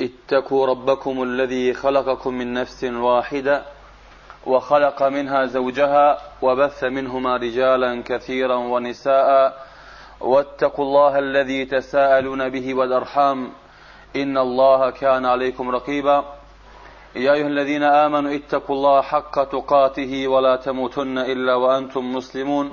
اتقوا ربكم الذي خلقكم من نفس واحده وخلق منها زوجها وبث منهما رجالا كثيرا ونساء واتقوا الله الذي تساءلون به والارحام إن الله كان عليكم رقيبا يا أيها الذين آمنوا اتقوا الله حق تقاته ولا تموتن إلا وأنتم مسلمون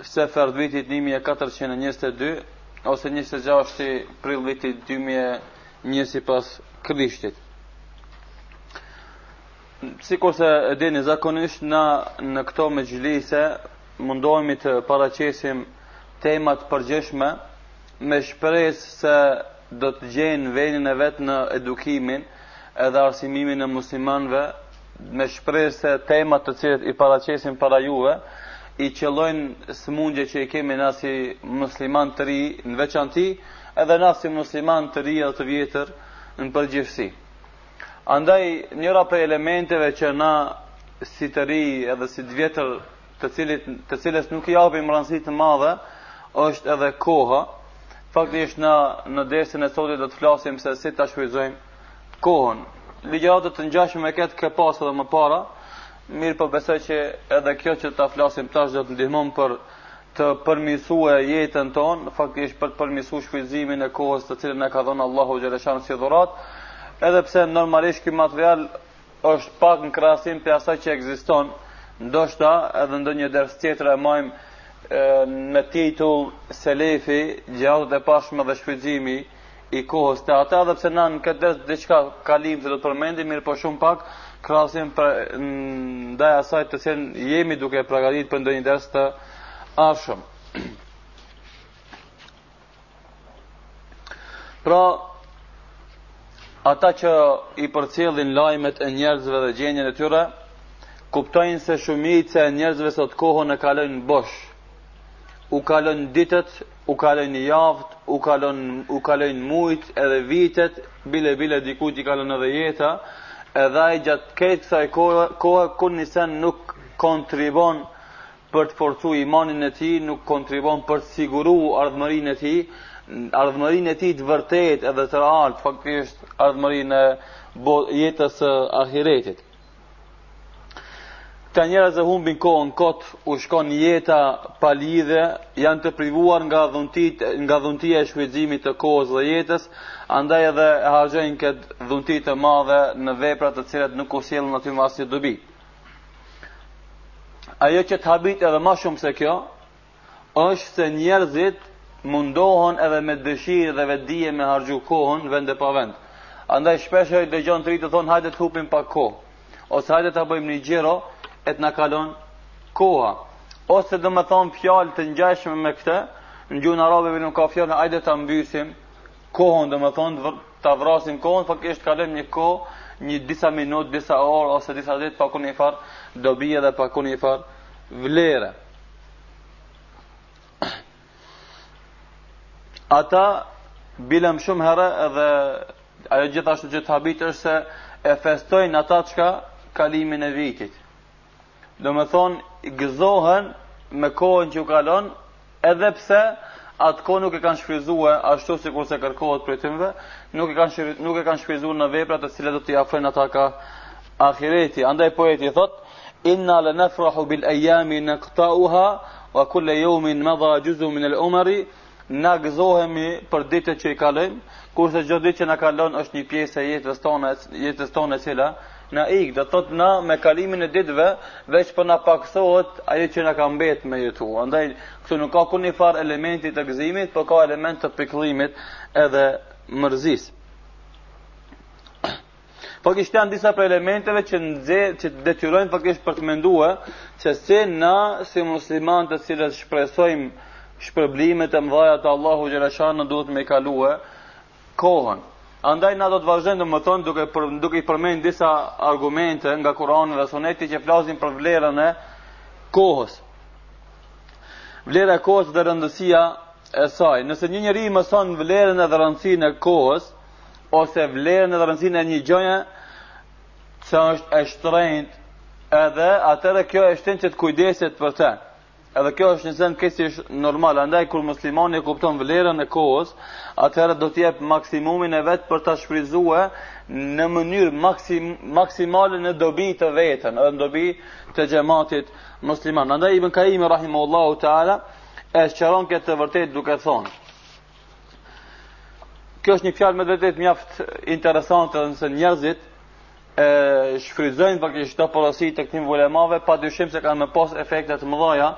Sefer t'vitit një mijë e katërqind e njëzet e dy ose njëzet e gjashtë prill vitit dy mijë e një sipas Krishtit. Sikurse e dini zakonisht na në këto mexhlise mundohemi të paraqesim tema të përgjithshme me shpresë se do të gjejnë vendin e vet në edukimin edhe arsimimin e muslimanëve me shpresë se temat të cilat i paraqesim para juve i qëllojnë sëmundjet që i kemi na si musliman të ri në veçanti edhe na si musliman të ri edhe të vjetër në përgjithësi. Andaj njëra prej elementeve që na si të ri edhe si të vjetër të cilit të cilës nuk i japim rëndësi të madhe është edhe koha. Faktikisht na në dersën e sotit do të flasim se si ta shfrytëzojmë kohën. Ligjëratë të ngjashme me këtë kemi pas edhe më para, mirëpo besoj që edhe kjo që ta flasim tash do të ndihmon për të përmirësue jetën tonë, faktisht për të përmirësu shfrytëzimin e kohës të cilën na ka dhënë Allahu xheleshanuhu si dhuratë, edhe pse normalisht ky material është pak në krahasim me asaj që ekziston, ndoshta edhe ndonjë ders tjetër e majmë me titull Selefi, gjeneratat e parshme dhe shfrytëzimi i kohës te ata edhe pse na në këtë ders diçka kalimthi do të përmendim mirëpo shumë pak krahasim për ndaj asaj të cilën jemi duke përgatitur për ndonjë ders të ardhshëm. Pra ata që i përcjellin lajmet e njerëzve dhe gjendjen e tyre kuptojnë se shumica e njerëzve sot kohën e kalojnë bosh. U kalojnë ditët U kalojnë javët, u kalon u kalojnë mujt edhe vitet, bile bile dikujt i kalon edhe jeta, edhe ai gjatë këtë kësaj kohe, kohe kurnisen nuk kontribon për të forcu imanin e tij, nuk kontribon për të siguru ardhmërinë e tij, ardhmërinë e tij të vërtetë edhe të realt, faktisht ardhmërinë e jetës së ahiretit. Këta njerëz e humbin kohën kot, u shkon jeta pa lidhje, janë të privuar nga dhuntitë, nga dhuntia e shfrytëzimit të kohës dhe jetës, andaj edhe e harxhojnë këtë dhunti të madhe në vepra të cilat nuk u sjellin atyne asnjë dobi. Ajo që të habit edhe ma shumë se kjo, është se njerëzit mundohen edhe me dëshirë dhe vetëdije me harxhu kohën vend e pa vend. Andaj shpesh dëgjon të rinjtë të thonë hajde të hupim pak kohë ose hajde ta bëjmë një xhiro e të na kalon koha. Ose domethënë fjalë të ngjashme me këtë, në gjuhën arabe vetëm ka fjalën hajde ta mbysim kohën, domethënë ta vrasim kohën, po kish të kalojmë një kohë, një disa minutë, disa orë ose disa ditë pa kurrnifar dobi edhe pa kurrnifar vlere. Ata bile shumë herë edhe ajo gjithashtu që të habit është se e festojnë ata qka kalimin e vitit. Domethonë, gëzohen me kohën që u kalon, edhe pse atë kohë nuk e kanë shfrizue ashtu sikurse kërkohet prej tynve, nuk e kanë, nuk e kanë shfrizue në vepra të cilat do t'i afrojnë ata ka ahireti. Andaj poeti thotë, Inna la nefrahu bil ejami nakta'uha, ve kullu jeumin medha xhuz'un min el umuri, na gëzohemi për ditët që i kalojmë, kurse çdo ditë që na kalon është një pjesë e jetës tonë, jetës tonë e cila na ik, domethonë me kalimin e ditëve veç po na pakësohet ajo që na ka mbet me jetu. Andaj këtu nuk ka kurrfar elementi të gëzimit, por ka element të pikëllimit edhe mërzisë. Faktisht janë disa prej elementeve që nxe që të detyrojnë faktisht për të mendue se si na si muslimanë të cilët shpresojmë shpërblimet e mëdha të Allahut xheleshanuhu duhet me kalue kohën. Andaj na do të vazhdojmë domethënë duke për, duke i përmend disa argumente nga Kurani dhe Suneti që flasin për vlerën e kohës. Vlera e kohës dhe rëndësia e saj. Nëse një njeri mëson vlerën e rëndësinë e kohës, ose vlerën dhe rëndësinë e një gjëje që është e shtrenjtë, edhe atëherë kjo e shtyn që të kujdeset për të. Edhe kjo është një send që asi është normal, andaj kur muslimani e kupton vlerën e kohës, atëherë do të jep maksimumin e vet për ta shfrytzue në mënyrë maksim, maksimale në dobi të vetën, në dobi të xhematit musliman. Andaj Ibn Kajimi rahimahullahu taala e sqaron këtë të vërtetë duke thonë Kjo është një fjalë me vërtet mjaft interesante nëse njerëzit e shfrytëzojnë pak këto porosi të këtyre ulemave, padyshim se kanë me pas efekte të mëdha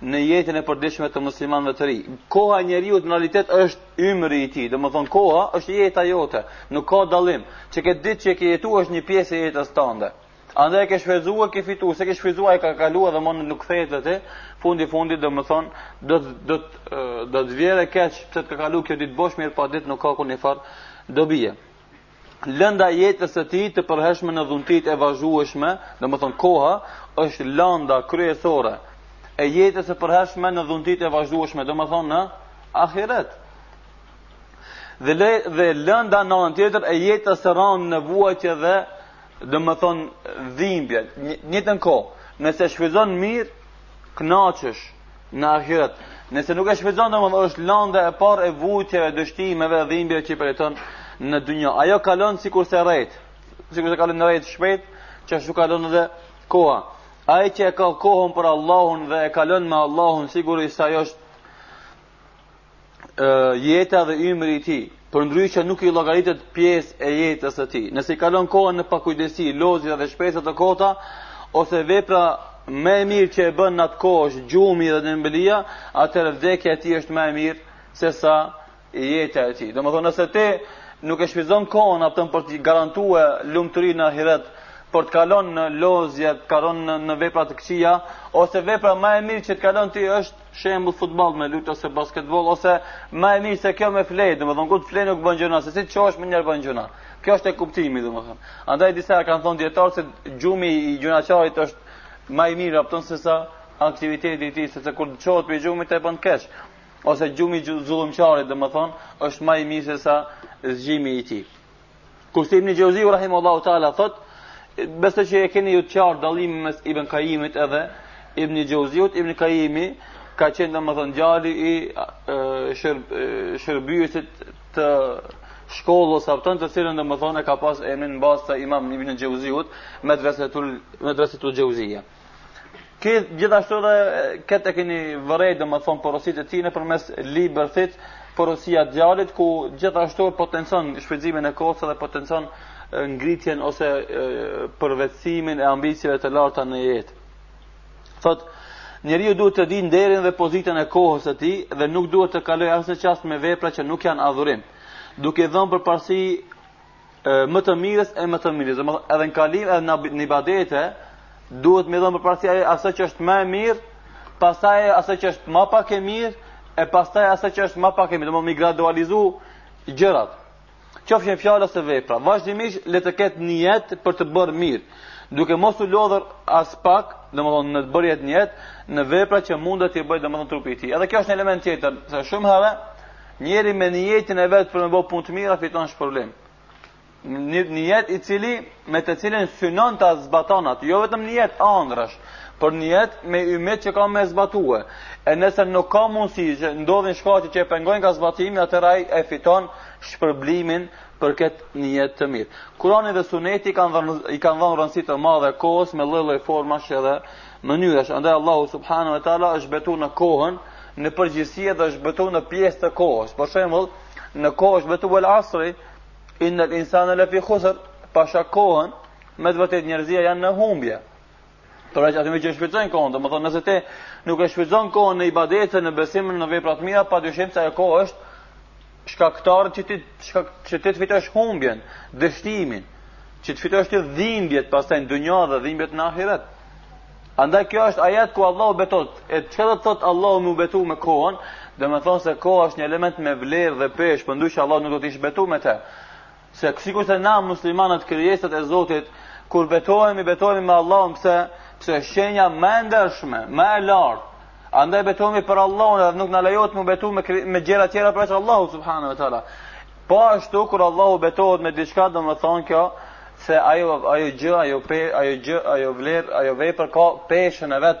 në jetën e përditshme të muslimanëve të rinj. Koha e njeriut në realitet është ymri i tij, domethënë koha është jeta jote, nuk ka dallim. Që kët ditë që e ke jetu është një pjesë e jetës tënde. Andaj ke shfrytzuar, ke fituar, s'e ke shfrytzuar të ka kaluar dhe më nuk kthehet atë, fundi fundit domethonë do të do të do të vijë keq pse të ka kaluar kjo ditë bosh mirëpo ajo ditë nuk ka kurrfar dobie. Lënda e jetës së tij të përhershme në dhuntitë e vazhdueshme, domethonë koha është lënda kryesore e jetës së përhershme në dhuntitë e vazhdueshme, domethonë në ahiret. Dhe le, dhe lënda në anën tjetër e jetës së rëndë në vuajtje dhe Domethonë dhimbje, njëjtën kohë, nëse shfrytzon mirë, knaqesh në ahiret. Nëse nuk e shfrytzon, domethonë, është landa e parë e vuajtjeve, dështimeve, dhimbje që i përjeton në dynja. Ajo kalon sikurse retë, sikurse kalojnë retë shpejt, qashtu kalon edhe koha. Ai që e ka kohën për Allahun dhe e kalon me Allahun, sigurisht se ajo është jeta dhe ymri i tij, përndryshe nuk i llogaritet pjesë e jetës së tij. Nëse i kalon kohën në pakujdesi, lozja dhe shpresa të kota ose vepra më e mirë që e bën në atë kohë është gjumi dhe dembelia, atëherë vdekja e tij është më e mirë sesa jeta e tij. Domethënë nëse ti nuk e shfrytzon kohën atë për të garantuar lumturinë në ahiret, por të kalon në lozje, të kalon në, në vepra të këqija ose vepra më e mirë që të kalon ti është shembull futboll me lujt ose basketboll ose më e mirë se kjo me fjet, domethënë kur të flesh nuk ban gjynah, se si çohesh menjëherë ban gjynah. Kjo është e kuptimi domethënë. Andaj disa kanë thonë dijetarë se gjumi i gjynahqarit është më i mirë sesa aktiviteti i tij, sepse kur çohet prej gjumit të bën keq. Ose gjumi i zullumqarit domethënë është më i mirë sesa zgjimi i tij. Kurse Ibn Xhevziu rahimahullahu taala thotë, besoj që e keni ju të qartë dallimin mes Ibn Kajimit edhe Ibn Xhevziut, Ibn Kajimi ka qenë domethënë djali i shërbyesit të shkollës apo të cilën domethënë e ka pas emrin në bazë të Imam Ibn Xhevziut, medresetul medresetul Xhevzije. Këtë gjithashtu dhe këtë e keni vërejtë domethonë porositë e tina përmes libërthit, Porosia djalit, ku gjithashtu potencon shfrytëzimin e kohës dhe potencon ngritjen ose përvetësimin e ambicieve të larta në jetë. Thotë, njeriu duhet të dijë nderin dhe pozitën e kohës së tij dhe nuk duhet të kalojë asnjë çast me vepra që nuk janë adhurim. Duke i dhënë përparësi më të mirës e më të mirës. Domethënë, edhe në kalim, edhe në ibadete, duhet me dhënë përparësi asaj që është më e mirë, pastaj asaj që është më pak e mirë, e pastaj asaj që është më pak e mirë. Domethënë me i gradualizu gjërat. Qofshin fjalë ose vepra. Vazhdimisht le të ketë nijet për të bërë mirë. Duke mos u lodhër aspak, domethënë, në të bërit nijet, në vepra që mundet të bëjë, domethënë, trupi i tij. Edhe kjo është një element tjetër, se shumë herë, Njeriu me nijetin e vet për me bo punë të mira fiton shpërblim. Një nijet i cili me të cilin synon ta zbatojë atë, jo vetëm nijet andrrash, por nijet me ymet që ka me e zbatue. E nëse nuk ka mundësi që ndodhin shkaqe që e pengojnë nga zbatimi, atëherë ai e fiton shpërblimin për këtë nijet të mirë. Kurani dhe Suneti kanë dhënë i kanë dhënë rëndësi të madhe kohës me lloj-lloj formash edhe mënyrash. Andaj Allahu subhanahu wa taala është betu në kohën, në përgjithësi edhe është betu në pjesë të kohës. Për shembull, në kohë është betu el asri inal insana lafi khusr, pasha kohën me të vërtetë njerëzia janë në humbje. Përveç atyre që shfrytëzojnë kohën, domethënë nëse ti nuk e shfrytëzon kohën në ibadete, në besim, në vepra të mira, padyshim se ajo kohë është shkaktar që ti shkak që ti të fitosh humbjen, dështimin, që të fitosh të dhimbjet pastaj në dunja dhe dhimbjet në ahiret. Andaj kjo është ajet ku Allahu betohet. E çka do të thotë Allahu me u betu me kohën, domethënë se koha është një element me vlerë dhe peshë, përndryshe Allahu nuk do të ish betu me të. Se sikur se na muslimanët krijesat e Zotit kur betohemi, betohemi me Allahun pse pse qenia ma e ndershme, ma e lartë. Andaj betohemi për Allahun dhe nuk na lejohet m'u betu me gjëra tjera përveç Allahut subhanahu wa taala. Po ashtu kur Allahu betohet me diçka, domethënë kjo se ajo ajo gjë, ajo pe, ajo gjë, ajo vlerë, ajo vepër ka peshën e vet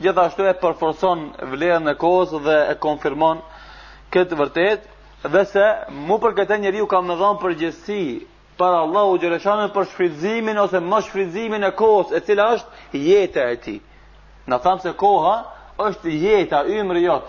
Gjithashtu e përforcon vlerën e kohës dhe e konfirmon këtë të vërtetë, dhe se mu për këtë njeriu ka me dhonë përgjegjësi para Allahut xheleshanuhu për shfrytëzimin ose mosshfrytëzimin e kohës, e cila është jeta e tij. Na thamë se koha është jeta, ymri jot.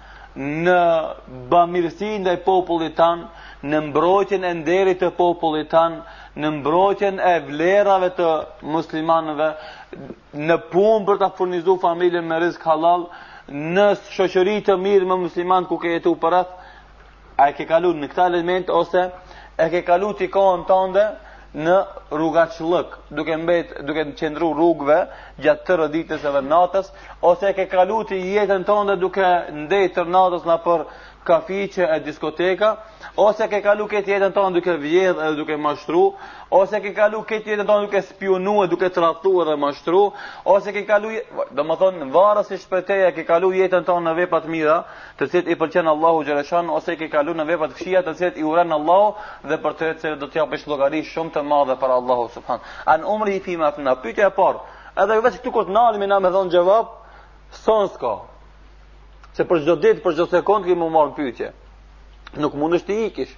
në bamirësi ndaj popullit tonë, në mbrojtjen e nderit të popullit tonë, në mbrojtjen e vlerave të muslimanëve, në punë për ta furnizu familjen me rizk hallall, në shoqëri të mirë me muslimanë ku ke jetu përreth, A e ke kalu në këta elementë ose e ke kalu ti kohën tënde në rrugaçllëk, duke mbet, duke qëndru rrugëve gjatë tërë ditës edhe natës, ose e ke kalu ti jetën tënde duke ndejt tërë natës nëpër kafiqe e diskoteka, ose ke kalu këtë jetën tënde duke vjedhë edhe duke mashtru, ose ke kalu këtë jetën tënde duke spiunu e duke tradhtu edhe mashtru, ose ke kalu, domethënë, varësisht pyetja, e ke kalu jetën tënde në vepra të mira, të cilat i pëlqen Allahu xheleshan ose i ke kalu në vepra të këqija të cilat i urren Allahu dhe për të cilat do të japësh llogari shumë të madhe para Allahu subhan. An umrihi fi ma efna. Pyetja e parë, edhe veç këtu kur të ndalemi na me dhonë xhevap s'kem. Se për çdo ditë, për çdo sekond kemi me u pyet. Nuk mundesh të ikish.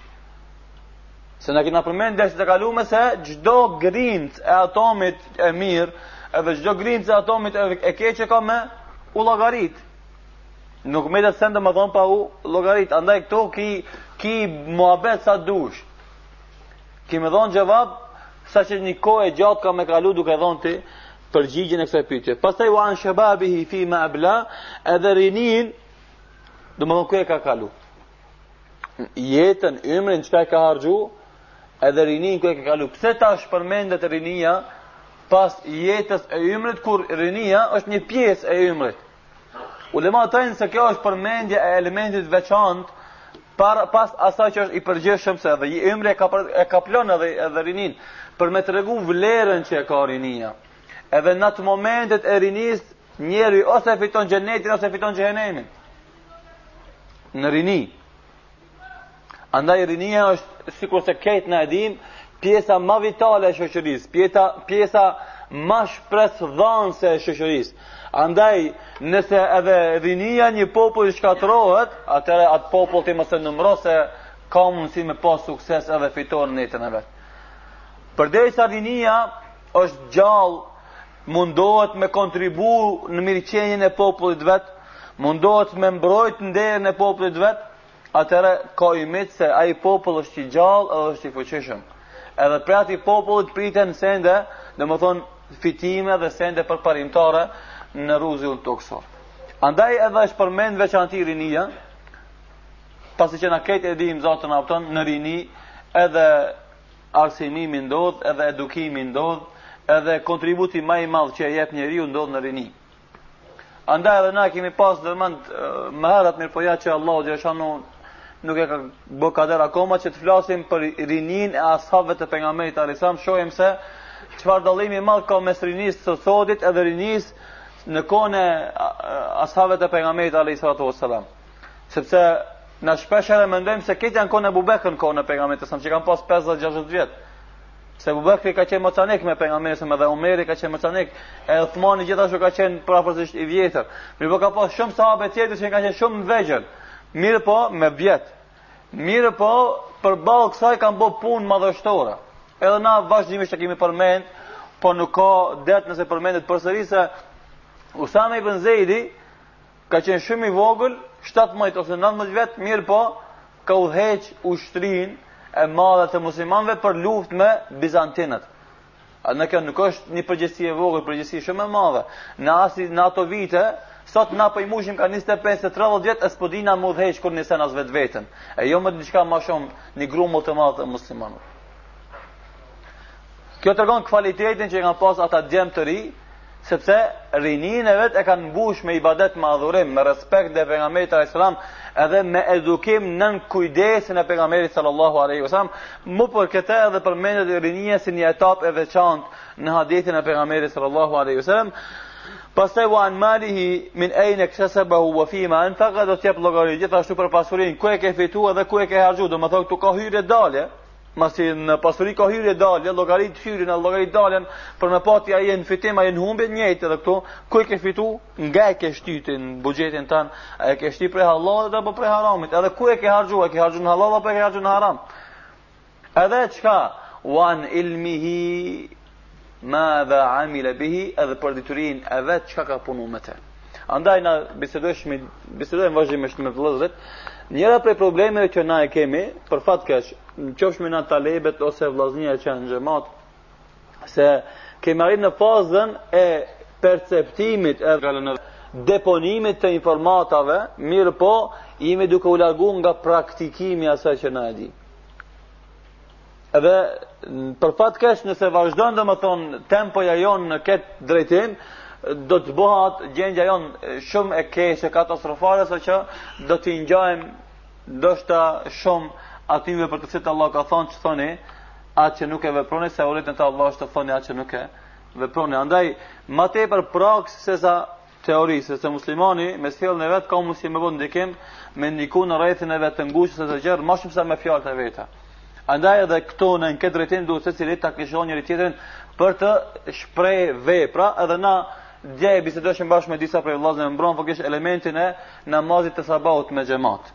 Se na kena përmend darsin e kalum se çdo grimcë e atomit e mirë, edhe çdo grimcë e atomit e keqe ka me u llogarit. Nuk met sen domethonë pa u llogarit, andaj këtu ki, ki muhabet sa dush. Ki me dhonë xhevab, saqë një kohë e gjatë ka me kalu duke dhonë ti përgjigjen e kësaj pyetje. Pastaj u an shababihi fi ma abla, edhe rininë, domethonë ku e ka kalu. Jetën, ymrin, n'çka e ka harxhu, edhe rininë ku e ka kalu. Pse tash përmendet rinia, pas jetës e ymrit, kur rinia është një pjesë e ymrit. Ulema thojnë se kjo është përmendje e elementit të veçantë par, pas asaj që është i përgjithshëm se edhe ymri e ka, për, e kaplon edhe, edhe rininë për me tregu vlerën që e ka rinia edhe në ato momentet e rinisë njeri ose e fiton xhenetin ose e fiton xhehenemin në rini Andaj rinia është sikurse kejt na e dimë, pjesa ma vitale e shoqërisë, pjesa, pjesa ma shpresëdhanëse e shoqërisë. Andaj, nëse edhe rinia një populli shkatërrohet, atëherë atë popull ti mos e numëro se ka mundësi me pas sukses edhe fitore në jetën e vet. Përderisa rinia, është gjallë, mundohet me kontribu në mirëqenien e popullit vet, mundohet me mbrojt nderin e popullit vet, atëherë ka ymit se ai popull është i gjallë dhe është i fuqishëm. Edhe prej atij popullit priten sende, domethënë fitime dhe sende përparimtare në rruzullin tokësor. Andaj edhe është përmend veçanti rinia, pasi që na kejt e dimë zotën afton në rini, edhe Arsimimi ndodh edhe edukimi ndodh edhe kontributi ma i madh që e jep njeriu ndodh në rini. Andaj edhe na kemi pas ndërmend më herët mirëpo ja që Allahu xhelshanuhu nuk e ka bo kader akoma që të flasim për rininë e ashabëve të pejgamberit alayhissalam shohim se çfarë dallimi i madh ka mes rinisë së sotit edhe rinisë në kohën e ashabëve të pejgamberit alayhissalatu wassalam Sepse na shpesh edhe mendojmë se kejt janë në kohën e Ebu Bekrit, në kohën e pejgamberit alayhissalam që kanë pas 50-60 vjet. Se Ebu Bekri ka qenë mocanik me pejgamberin alayhissalam edhe Umeri ka qenë mocanik, Uthmani gjithashtu ka qenë përafërsisht i vjetër. Mirëpo ka pas shumë sahabe tjerë që kanë qenë shumë të vegjël. Mirëpo me vjet. Mirëpo përballë kësaj kanë bo punë madhështore. Edhe na vazhdimisht e kemi përmend, po nuk ka dert nëse përmendet përsëri se Usame ibn Zejdi, Ka qenë shumë i vogël, 17 ose 19 vjet, mirëpo ka udhëheq ushtrinë e madhe të muslimanëve për luftë me bizantinët. Ani kjo nuk është një përgjegjësi e vogël, përgjegjësi shumë e madhe. Në, asi, në ato vite, sot na po i mushim ka 25-30 vjet e s'po dina me udhëheq kurnjë sen, as vetveten. E jo më diçka ma shumë një grumull të madh të muslimanëve. Kjo tregon kvalitetin që kanë pas ata djem të ri, sepse rininë e vet e kanë mbush me ibadet, me adhurim, me respekt ndaj pejgamberit sallallahu alajhi wasallam, edhe me edukim nën kujdesin e pejgamberit sallallahu alajhi wasallam. Mu për këtë edhe përmendet rinia si një etapë e veçantë në hadithin e pejgamberit sallallahu alajhi wasallam. Pastaj wa an malihi min ayna iktasabahu wa fi ma anfaqa do të jep llogari gjithashtu për pasurinë ku e ke fitu edhe ku e ke harxhu, domethënë këtu ka hyrje dalje. Masi në pasuri ka hyrje dalje, llogarit hyrjen, llogarit daljen, për me pa ti a je në fitim, a je në humbje njëjtë edhe këtu, ku e ke fitu? Nga e ke shti ti në buxhetin tan, a e ke shti ti prej halalit apo prej haramit? Edhe ku e ke harxhuar? E ke harxhuar në halal apo e ke harxhuar në haram? Edhe çka? Wan ilmihi madha amila bihi edhe për diturinë e vet çka ka punu me të. Andaj na bisedojmë vazhdimisht me vëllezërit. Njëra prej problemeve që na e kemi, për fat keq, qofshim na talebet ose vëllaznia që janë xhamat, se kemi arri në fazën e perceptimit e deponimit të informatave, mirëpo, jemi duke u largu nga praktikimi asaj që na e di. Edhe për fat keq nëse vazhdon domethënë tempoja jonë në këtë drejtim, do të bahet gjendja jonë shumë e keqe katastrofale sa që do t'i ngjajmë ndoshta shumë atyve për të cilët Allah ka thonë që thoni atë që nuk e veproni se urrejtun te Allahu është të thoni atë që nuk e veproni. Andaj, ma tepër praksës se sa teorisë se muslimani me sjellën e vet ka mundësi me bo ndikim me ndiku në rrethin e vet të ngushtë e të gjerë ma shumë se me fjalët e veta. Andaj edhe këtu në këtë drejtim duhet secili ta këshillon njëri tjetrin për të shprehë vepra edhe na dje e bisedoshim bashkë me disa prej vëllezërve mbrëm faktikisht elementin e namazit të sabahut me xhamat.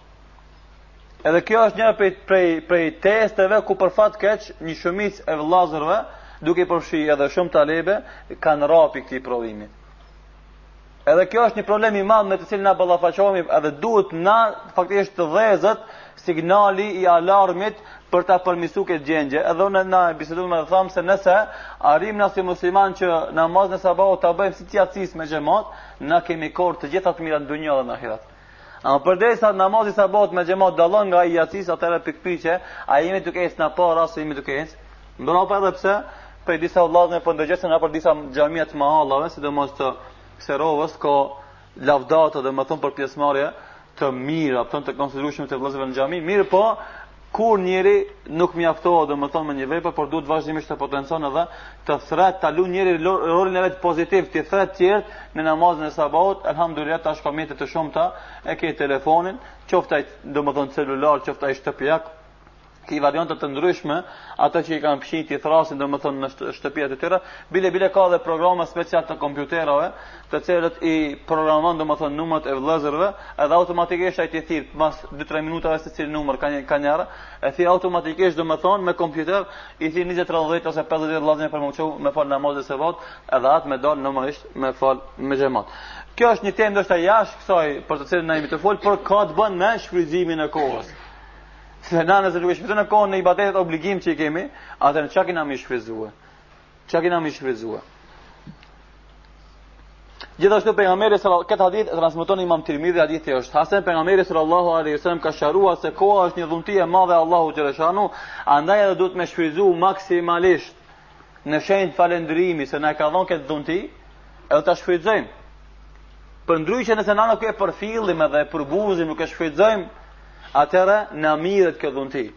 Edhe kjo është një prej prej prej testeve ku për fat keq një shumicë e vëllezërve duke përfshi edhe shumë talebe kanë ra pi këtij provimi. Edhe kjo është një problem i madh me të cilin na ballafaqohemi edhe duhet na faktikisht të dhezet sinjali i alarmit për ta përmirësu këtë gjendje. Edhe na e biseduam edhe thamë se nëse arrijmë na si muslimanë që namazin e sabahut ta bëjmë si të jacisë me xhemat, na kemi korrë të gjitha të mirat në dunja dhe në ahiret. A përderisa namazi i sabahut me xhamat dallon nga ai i jacisë atëherë pikëpyetje, a jemi duke ecë na para ose jemi duke ecë mbrapa? Edhe pse prej disa vëllazënve po dëgjoj se për disa xhamia të mëhallave, sidomos të Seravës, ka lavdata domethënë për pjesëmarrje të mirë apo domethënë të konsiderueshme të vëllazëve në xhami, mirëpo Kur njeri nuk mjaftohet domethënë me një vepër, por duhet vazhdimisht të potencon edhe të thret, ta lu njeri rolin e vet pozitiv, të thret të tjerë në namazin e sabahut. Elhamdulillah tash ka mjete të shumta, e ke telefonin, qoftë ai domethënë celular, qoftë ai shtëpiak, ke variante të ndryshme, ata që i kanë fqinjt i thrrasin domethënë në shtëpiat e tyre, bile bile ka edhe programa speciale të kompjuterave, të cilët i programon domethënë numrat e vëllezërve, edhe automatikisht ai t'i thirr pas 2-3 minutave secilin numër ka një ka një, e thirr automatikisht domethënë me kompjuter i thirr 20 30 ose 50 vëllezër për me u çu me fal namazin e sabahut, edhe atë me dal normalisht me fal me xhamat. Kjo është një temë ndoshta jashtë kësaj për të cilën na jemi tu fol, por ka të bën me shfrytëzimin e kohës. Se na nëse nuk e shfrytëzojmë kohën në ibadetet obligim që i kemi, atëherë çka kemi na me shfrytëzu? Çka kemi na me shfrytzu? Gjithashtu pejgamberi sallallahu këtë hadith e transmeton Imam Tirmidhi hadithi është Hasan pejgamberi sallallahu alaihi wasallam ka sqaruar se koha është një dhunti e madhe e Allahut xhelleshanuhu andaj edhe duhet me shfryzu maksimalisht në shenjë falënderimi se na ka dhënë këtë dhunti edhe ta shfrytëzojmë përndryshe nëse na nuk e përfillim edhe e përbuzim nuk e shfrytëzojmë atëherë na merret kjo dhunti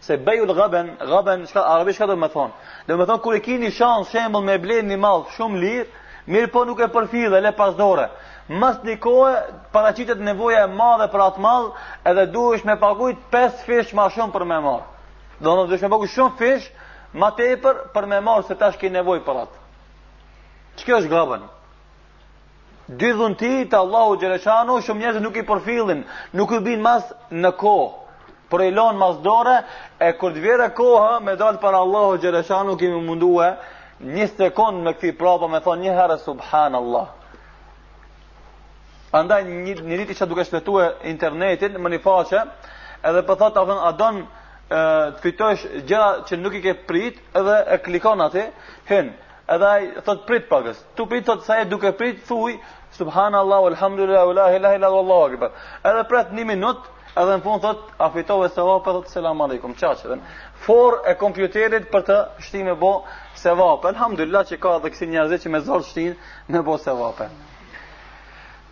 Se bejul gaben, gaben, çka, arabisht çka domethonë? Domethonë, kur e kini shansë shembull me blenë një mall shumë lirë, mirëpo nuk e përfill, e le pas dore. Mas një kohë, paraqitet nevoja e madhe për atë mall, edhe duhesh me pagujt 5 fish ma shumë për me marrë. Domethonë duhesh me pagujt shumë fish, ma tepër për me marrë se tash ke nevojë për atë. Qe kjo është gaben? Dy dhunti të Allahut xhelleshanuhu, shumë njerëz nuk i përfillin, nuk i bin mas në kohë, por i lonë mas dore, e kur të vjen koha, me dalë para Allahut xhelleshanuhu, kem' me u mundue një sekund me kthy prapa, me thonë një herë, subhanallah. Andaj një, një ditë qesh duke shfletue internetin, në një faqe, edhe po thotë, a, a don të fitosh gjëra që nuk i ke prit, edhe e klikon aty, hyn, Edhe ai thot prit pakës. Tu prit thot sa je duke prit thuj subhanallahu alhamdulillah wala ilaha illa allah wallahu akbar. Edhe pret 1 minut, edhe në fund thot a fitove sevape thot selam aleikum çaçën. Forë e kompjuterit për të shti me bo sevape. Alhamdulillah që ka edhe kësi njerëz që me zor të shtin me bo sevape.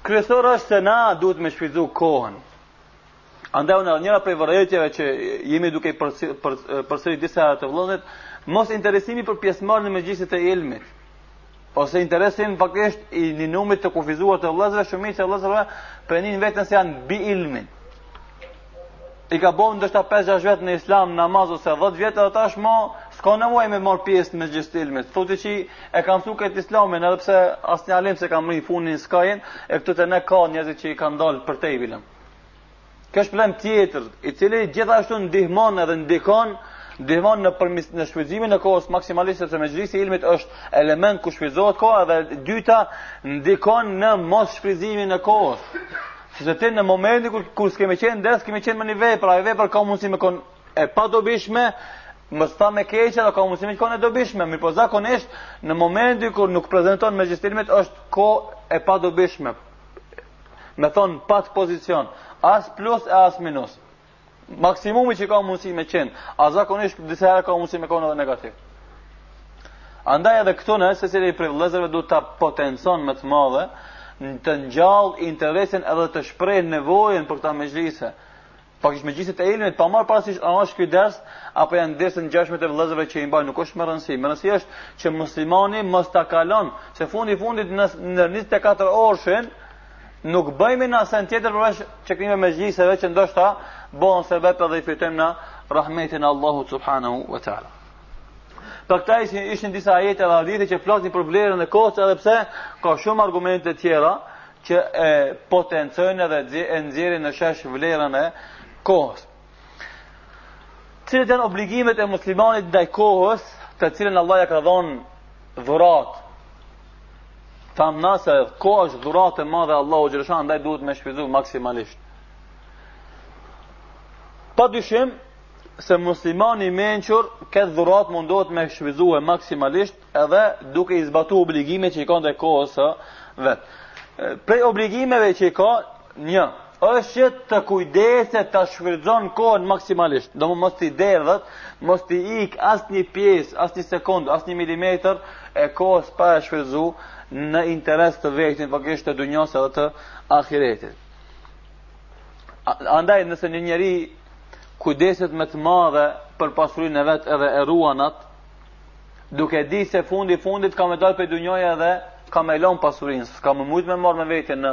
Kryesorja është se na duhet me shfrytzu kohën. Andaj unë njëra prej vërejtjeve që jemi duke i përsërit disa herë te vllaznit, mosinteresimi për pjesëmarrje në mexhliset e ilmit, ose interesim faktisht i një numri të kufizuar të vëllezërve, shumica e vëllezërve pranojnë veten se janë mbi ilmin. I ka bën ndoshta 5-6 vjet në Islam namaz ose 10 vjet edhe tashmë s'ka nevojë me marr pjesë në mexhlise të ilmit. Thotë që e kam mësu këtë Islamin edhe pse asnjë alim s'e ka mri funin, skajin, e këtu te ne ka njerëz që i kanë dalë përtej ilmit. Kjo është problem tjetër, i cili gjithashtu ndihmon edhe ndikon ndihmon në përmis në shfrytëzimin e kohës maksimalisht sepse mexhlisi i ilmit është element ku shfrytëzohet koha dhe e dyta ndikon në mos shfrytëzimin e kohës. Sepse ti në momentin kur kur s'kemë qenë ndër, kemi qenë me një vepër, ai vepër ka mundësi me kon e padobishme, mos të them e keqe dhe ka mundësi me kon e dobishme, mirë po zakonisht në momentin kur nuk prezanton mexhlisi i ilmit është kohë e padobishme, Me thonë pat pozicion, as plus e as minus. Maksimumi që ka mundësi me qenë, a zakonisht disa herë ka mundësi me konë edhe negativ. Andaj edhe këtu ne secili prej vlezërve duhet ta potencon me të madhe, edhe të ngjall interesin edhe të shpreh nevojën për këta mexhlise. Pra këto mexhlise të ilmit, pa marrë parasysh a është ky ders, apo janë derse të ngjashme të vëllezërve që i mbajnë, nuk është me rëndësi. Me rëndësi është që muslimani mos ta kalon, se fundi fundit në, në 24 orëshin, nuk bëjmë ne asen tjetër përveç këtyre mexhliseve që ndoshta bëhen sebep dhe e fitojmë ne rahmetin e Allahut subhanahu wa ta'ala. Pra këta ishin, ishin disa ajete dhe hadithe që flasin për vlerën e kohës edhe pse ka shumë argumente tjera, që e potencojnë dhe e nxjerrin në shesh vlerën e kohës. Cilat janë obligimet e muslimanit ndaj kohës, të cilën Allah ia ka dhënë dhuratë? Thamë na se koha është dhuratë e madhe e Allahut xheleshanuhu, ndaj duhet me shfrytëzu maksimalisht. Pa dyshim se muslimani i mençur këtë dhuratë mundohet me shfrytëzu maksimalisht edhe duke i zbatu obligime që i ka ndaj kohës së vet. Prej obligimeve që i ka, një, është që të kujdeset ta shfrytëzon kohën maksimalisht. Domethënë mos t'i derdhet, mos t'i ik asnjë pjesë, asnjë sekundë, asnjë milimetër e kohës pa e shfrytëzu në interes të vetin, për çështje të dynjas edhe të ahiretit. Andaj nëse një njeri kujdeset me të madhe për pasurinë e vet edhe e ruan at, duke di se fundi fundit ka me dalë prej dynjaje dhe ka me lonë pasurinë, s'ka me mujtë me marrë me veten në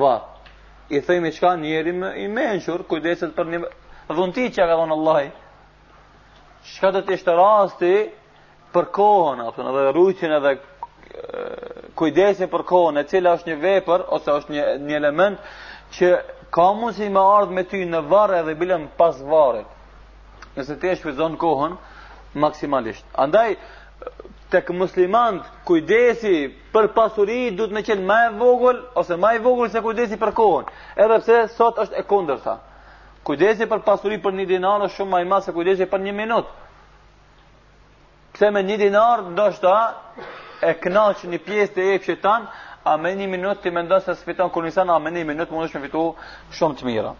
varr. I thojmë qenka njeri i mençur, kujdeset për një dhunti që ka dhonë Allahi. Çka do të ishte rasti për kohën, atëherë, edhe rujtjen edhe kujdesin për kohën, e cila është një vepër, ose është një, një element, që ka mundësi me ardhë me ty në varr edhe bilem pas varrit. Nëse ti e shfrytëzon kohën maksimalisht. Andaj tek muslimant kujdesi për pasuri duhet me qenë ma e vogël ose ma i vogël se kujdesi për kohën. Edhe pse sot është e kundërta. Kujdesi për pasuri për një dinar është shumë ma i madh se kujdesi për një minutë. Pse me një dinar, ndoshta e kënaqë një pjesë të epshit tan, a me një minutë ti mendon se s'fiton kur nisan, a me një minutë mundesh fitu shumë të mira.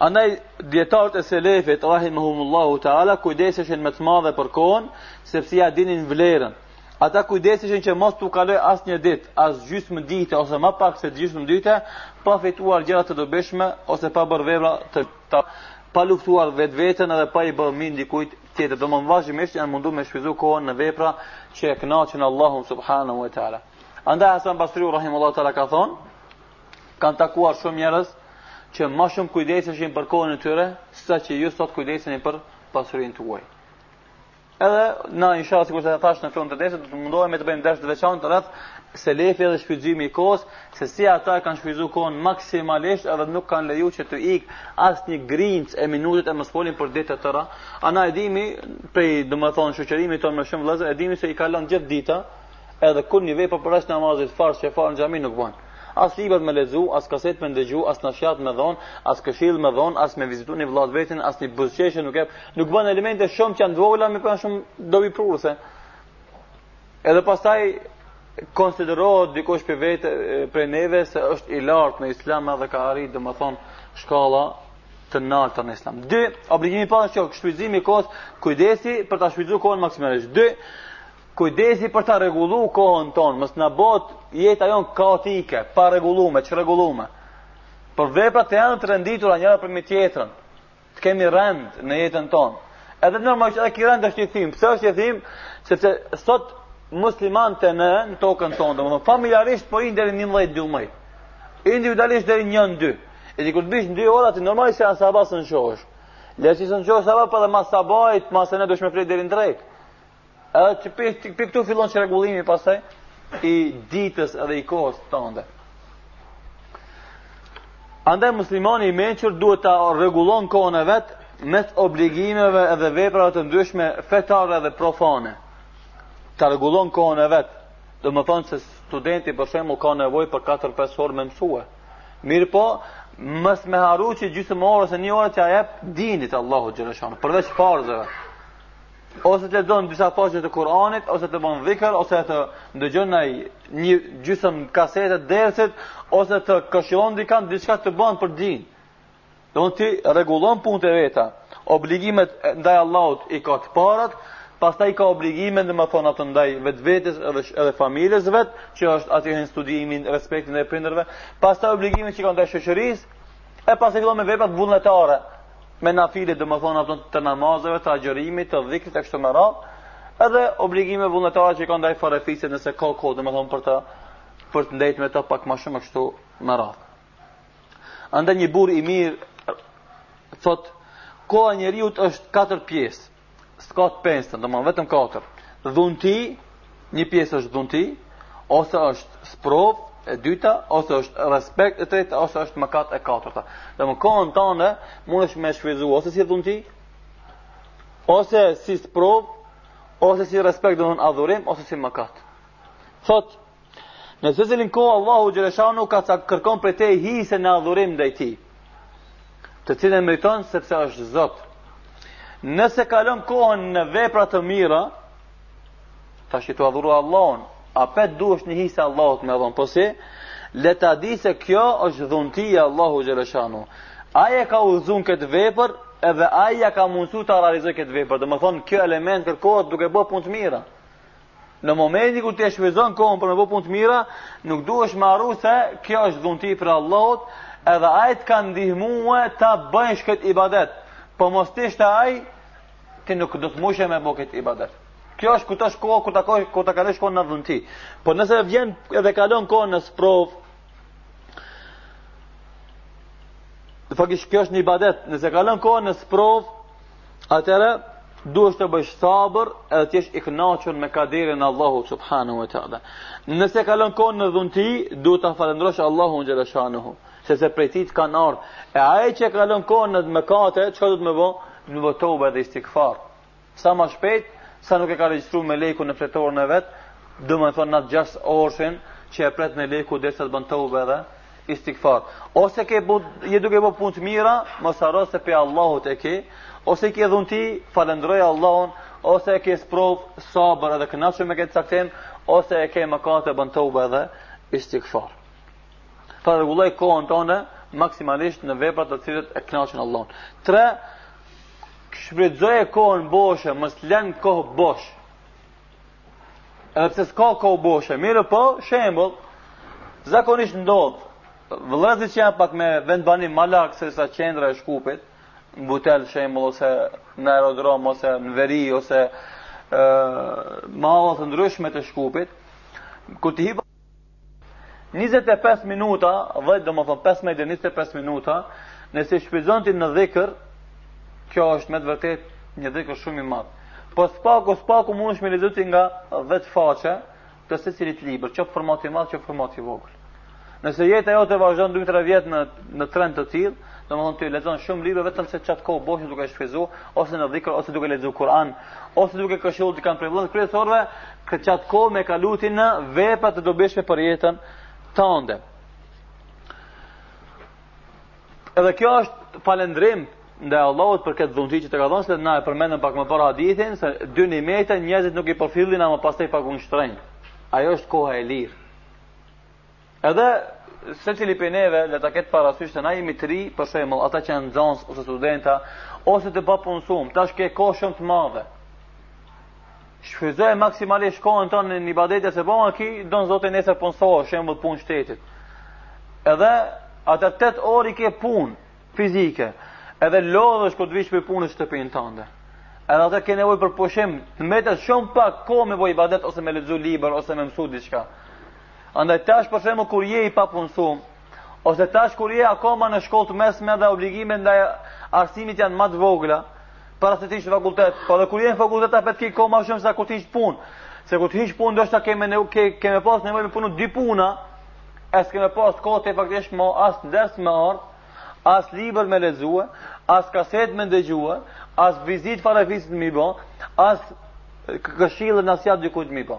Andaj dietarët e selefit rahimahumullahu taala kujdeseshin me të madhe për kohën, sepse ja dinin vlerën. Ata kujdeseshin që mos t'u kalojë asnjë ditë, as gjysmë dite, ose ma pak se gjysmë dite, pa fituar gjëra të dobishme, ose pa bërë vepra të Ta pa luftuar vetveten edhe pa i bërë mirë ndokujt tjetër. Domethënë vazhdimisht janë mundu me shfrytëzu kohën në vepra që e kënaqin Allahun subhanahu wa taala. Andaj Hasan Basriu rahimullahu taala ka thonë, kam takuar shumë njerëz që më shumë kujdeseshin për kohën e tyre, saqë ju sot kujdeseni për pasurinë tuaj. Edhe na inshallah sikurse thashë në fund të dersit do të mundohemi të bëjmë ders të veçantë rreth selefit dhe shfrytëzimi i kohës, se si ata e kanë shfrytëzuar kohën maksimalisht edhe nuk kanë leju që të ikë asnjë grimcë e minutës e mos folim për ditë të tëra. A na e dimi prej domethënë shoqërimit tonë me shumë vëllezër, e dimi se i kalon gjithë dita Edhe kurrnjë vepër përveç namazit farz që fal në xhami nuk bën. As libër me lexu, as kasetë me ndëgju, as nasihat me dhon, as këshillë me dhon, as me vizitu një vëlla t'vetin, as një buzëqeshje nuk e nuk bën elemente shumë që janë të vogla, ama janë shumë dobiprurëse. Edhe pastaj konsiderohet dikush prej neve se është i lartë në islam edhe ka arrit domethënë shkallë të nartë në islam. Dy, obligimi parë ishte shfrytëzimi i kohës, kujdesi për ta shfrytëzu kohën maksimalisht. Dy, Kujdesi për ta rregullu kohën tonë, mos na bëhet jeta jonë kaotike, parregullume, çrregullume. Por veprat të jenë të renditura njëra përmbi tjetrën. Të kemi rend në jetën tonë. Edhe normal që ai rend është i thym. Pse është i thym? Sepse sot muslimanët në, në tokën tonë, domethënë familjarisht po rri deri 11-12. Individualisht deri 1-2. Edhe kur të bish në 2 ora ti normal se as sabah s'un çohesh. Le që s'un çohesh sabah por mas sabahit, masnej dush me flet deri në drekë. Edhe qe prej, qe prej këtu fillon çrregullimi pastaj i ditës edhe i kohës tënde. Andaj muslimani i mençur duhet ta rregullon kohën e vet mes obligimeve edhe veprave të ndryshme fetare dhe profane. Ta rregullon kohën e vet. Domethonë se studenti për shembull ka nevojë për 4-5 orë me mësue. Mirëpo, mos me harru që gjysmë ore a një orë t'ia jep dinit Allahut xheleshanuhu, përveç farzeve. ose të lexon disa faqe të Kuranit, ose të bën dhikr, ose të ndëgjon naj gjysëm kasete të dersit, ose të këshillon dikan diçka të bën për din. Do të t'i rregullon punët e veta. Obligimet ndaj Allahut i ka të parat, pastaj ka obligime domethonë ato ndaj vetvetes edhe, edhe familjes vet, që është aty hyn studimi, respekti ndaj prindërve, pastaj obligime që ka ndaj shoqërisë, E pastaj fillon me veprat vullnetare, me nafile, domethënë ato të namazeve, të agjërimit, të dhikrit, e kështu me radhë, edhe obligime vullnetare që i ka ndaj farefisit nëse ka kohë, domethënë për të, për të ndejt me ta pak ma shumë, e kështu me radhë. Andaj një burrë i mirë, thotë, koha e njeriut është katër pjesë, S'ka të pestë, domethënë vetëm katër. Dhunti, një pjesë është dhunti, ose është sprovë, e dyta, ose është respekt, e treta, ose është mëkat e katërta. Domethënë kohën tane, mundesh me shfrytëzu, ose si dhunti, ose si sprovë, ose si respekt, domethënë adhurim, ose si mëkat. Thotë, Në secilën kohë Allahu xheleshanuhu ka, kërkon prej teje hise në adhurim ndaj tij. Të cilin e meriton sepse është Zot. Nëse kalon kohën në vepra të mira, tashi tu adhuru Allahun, apet duhesh një hise Allahut me dhon, po si, le ta dijë se kjo është dhunti e Allahut xheleshanuhu. Ai e ka udhëzu në këtë vepër, edhe ai ia ka mundësu ta realizojë këtë vepër, domethënë kjo element kërkohet duke bërë punë të mira. Në momentin kur ti e shfrytëzon kohën për me bo punë të mira, nuk duhesh me harru se kjo është dhunti prej Allahut, edhe ai të ka ndihmue ta bëjsh këtë ibadet. Po mos t'ishte ai, ti nuk do të mujshe me bo këtë ibadet. Kjo është kur ta shko, kur ta kohë kur ta kalosh kohën në dhunti. Po nëse vjen edhe kalon kohën në sprovë. Faktikisht kjo është një ibadet, nëse kalon kohën në sprovë, Atëherë duhesh të bësh sabër edhe të jesh i kënaqur me kaderin e Allahut subhanahu wa taala. Nëse kalon kohën në dhunti, duhet ta falënderosh Allahun xheleshanuhu, sepse prej tij të ka ardhur. E ai që e kalon kohën në mëkate, çka duhet me bo? Duhet me bo tobe dhe istighfar. Sa ma shpejt, sa nuk e ka regjistru meleku në fletorin e vet, domethënë n'at 6 orëshin që e pret meleku derisa të bën tobe edhe Istigfar. Ose ke bo, je duke bo punë të mira, mos harro se pe Allahut e ke, ose ke dhunti, falënderoje Allahun, ose ke sprovë, sabër edhe kënaqu me këtë caktim, ose e ke mëkate bën teube edhe istigfar. Pra rregulloje kohën tone maksimalisht në veprat të cilat e kënaqin Allahun. 3. Shfrytëzoje kohën boshe, mos len kohë bosh. Edhe pse s'ka kohë boshe, mirëpo, shembull, zakonisht ndodh, vëllezërit që janë pak me vendbanim ma larg sesa qendra e Shkupit, në Butel shembull, ose në Aerodrom, ose në veri, ose e, mahallë të ndryshme të Shkupit, kur t'i hipa 25 minuta, dhe domethonë, 15-25 minuta, nëse i shpenzon ti në dhikër, kjo është me të vërtet një dhikër shumë i madh. Po së paku, së paku mundesh me lexu ti nga dhetë faqe, të secilit libër, qoftë formati i madh, qoftë formati i vogël. Nëse jeta jote vazhdon 2-3 vjet në, në trend të tillë, Domthon ti lexon shumë libra vetëm se qat kohë boshe duke shfrytëzu ose në dhikr ose duke lexuar Kur'an ose duke këshilluar dikën prej vllazënve, kryesore që qat kohë me kalu ti në vepra të dobishme për jetën tënde. Edhe kjo është falendrim ndaj Allahut për këtë dhunti që të ka dhënë se na e përmendëm pak më parë hadithin se dy nimete njerëzit nuk i përfillin ama pastaj pagun shtrenjtë. Ajo është koha e lirë. Edhe secili prej neve le ta ketë parasysh se na jemi të ri, për shembull, ata që janë nxënës ose studenta ose të papunësuar, tash ke kohë shumë të madhe. Shfrytëzoje maksimalisht kohën tande në ibadete se po vaki, don Zoti nesër punësohesh, shembull punë shtetit. Edhe atë 8 orë ke punë fizike. Edhe lodhesh kur të vish prej punës në shtëpinë tënde. Edhe atëherë ke nevojë për pushim, të mbetet shumë pak kohë me bëj ibadet ose me lexu libër ose me mësu diçka. Andaj tash për shembull kur je i papunësuar, ose tash kur je akoma në shkollë të mesme dhe obligimet ndaj arsimit janë më të vogla, para se të hish fakultet, po edhe kur je në fakultet apet ke kohë më shumë se kur të hish punë. Se kur të hish punë ndoshta ke me ke ke me pas nevojë të punojmë dy puna, as ke me pas kohë ti faktikisht me as ders me ardh, as libër me lexue, as kaset me dëgjue, as vizitë farefisit me bë, as këshillë, nasiha dikujt me bë.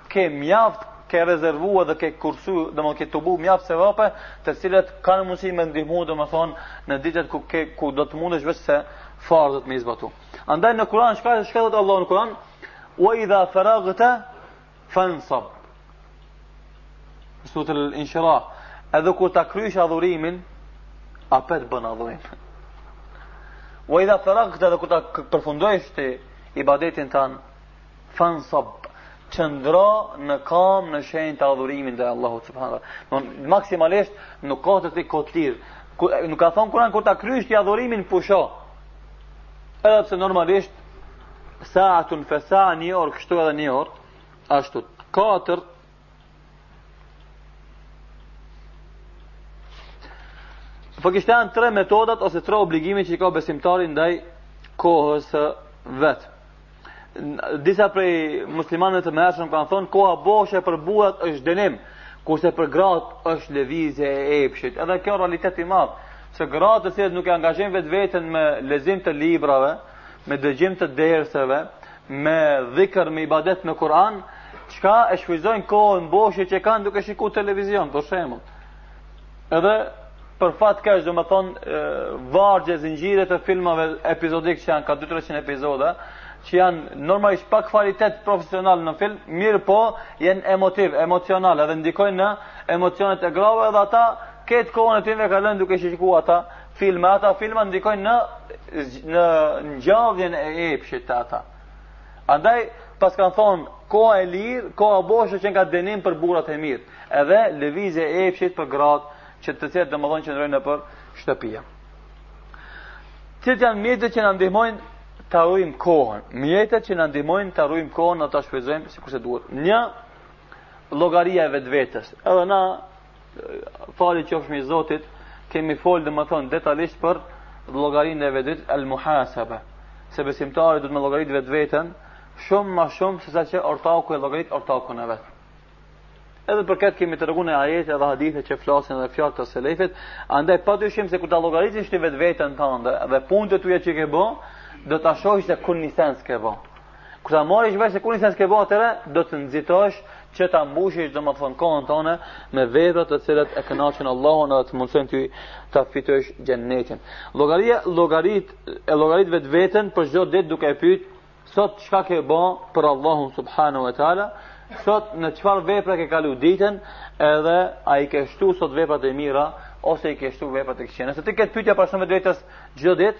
ke mjaft ke rezervua dhe ke kursu, domethënë ke tubu mjaft sevape, të cilët kanë mundësi me ndihmu domethënë në ditët ku, ke, ku do të mundesh veç se farzet me i zbatu. Andaj në Kur'an, shka, shka thotë Allahu në Kur'an, wa idha faraghta fansab. Suretul Inshirah. Edhe kur ta kryesh adhurimin, apet bën adhurim. Wa idha faraghta edhe kur ta përfundojsh ti ibadetin tand, Fansab qëndro në kam në shenjë të adhurimit ndaj Allahut subhanahu wa maksimalisht nuk ka te ti kohë të lirë nuk ka thonë Kur'an kur ta kryesh ti adhurimin pusho edhe pse normalisht saatun fe saa një orë kështu edhe një orë ashtu katër Po kishte këto janë tre metodat ose tre obligime që i ka besimtari ndaj kohës së vet. Disa prej muslimanëve të mëhershëm kanë thonë koha boshe për burrat është dënim, kurse për gratë është lëvizje e epshit. Edhe kjo realitet i madh, se gratë të cilët nuk e angazhojnë vetveten me lexim të librave, me dëgjim të derseve, me dhikr, me ibadet, me Kur'an, çka e shfrytzojnë kohën boshe që kanë duke shiku televizion, për shembull. Edhe për fat të keq, domethonë, vargje, zinxhire të filmave epizodik që janë, ka 2-300 epizode, që janë normalisht pa kvalitet profesional në film, mirëpo janë emotiv, emocional, edhe ndikojnë në emocionet e grave, edhe ata këtë kohën e tyne kalon duke shiku ata Filma, ata filma ndikojnë në, në ngjalljen e epshit te ata. Andaj, paskan thonë, koha e lirë, koha boshe qenka dënim për burrat e mirë, edhe lëvizje e epshit për gratë, që të cilat domethonë qëndrojnë nëpër shtëpia. Cilat janë mjetet që na ndihmojnë ta rujmë kohën. Mjetet që na ndihmojnë ta rujmë kohën dhe ta shfrytzojmë sikurse duhet. Një, llogaria e vetvetes. Edhe na, Falë qofshim Zotit, kemi folë domethonë detalisht për llogarinë e vetes al muhasebe. Se besimtari duhet me llogarit vetveten, shumë ma shumë se sa që ortaku e llogarit ortakun e vet. Edhe për këtë kemi tregu ne ajete dhe hadithe që flasin dhe fjalët të selefit, andaj pa dyshim se kur ta llogaritish vetveten tënde dhe punët e tuja që ke bo, do ta shohësh se kurnjë sen s'ke bo. Kur ta marrësh vesh se kurnjë sen s'ke bo atëherë, do të nxitosh që ta mbushësh domethonë kohën tonde me vepra të cilat e kënaqen Allahun dhe të mundësojnë ty ta fitosh xhennetin. Llogaria, llogarit, e llogarit vetveten për çdo ditë duke e pyet sot çka ke ba për Allahun subhanahu wa taala, sot në çfarë vepra ke kalu ditën, edhe a i ke shtu sot veprat e mira ose i ke shtu veprat e këqija. Nëse ti këtë pyetje ia parashtron vetes çdo ditë,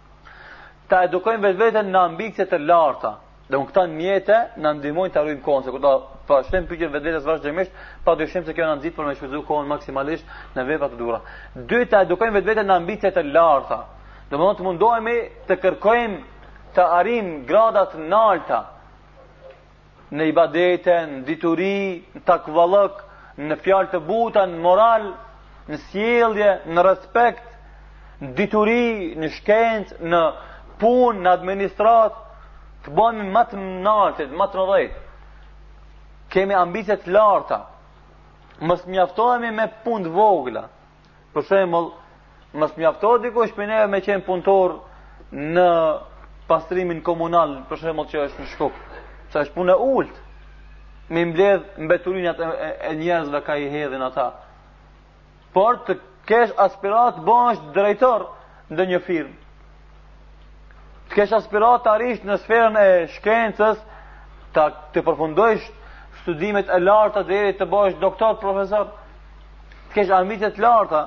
Ta edukojmë vetveten në ambicje të larta. Dmth këta mjete na ndihmojnë ta rujmë kohën, se kur ta parashtrojmë pytjen vetvetes vazhdimisht, pa dyshim se kjo na nxit për me shfrytzu kohën maksimalisht në vepra të duhura. Dy, ta edukojmë vetveten në ambicje të larta. Domethonë të mundohemi të kërkojmë të arrijmë grada t'nalta, në ibadete, në dituri, në takvallëk, në fjalë të buta, në moral, në sjellje, në respekt, në dituri, në shkencë, në punë, në administratë, të bohemi ma të naltit, ma të mdhejt. Kemi ambicje të larta. Mos mjaftohemi me punë të vogla, Për shembull, mos mjaftohet dikush prej neve me qenë punëtor në pastrimin komunal, për shembull që është në Shkup, që është punë e ult. Me i mbledh mbeturinat e, e, e njerëzve ka i hedhin ata. Por të kesh aspirata t'bohesh drejtor ndonjë firmë. Të kesh aspirata t'arrish në sferën e shkencës, të, të përfundojsh studimet e larta deri të bohesh doktor, profesor, të kesh ambicje të larta,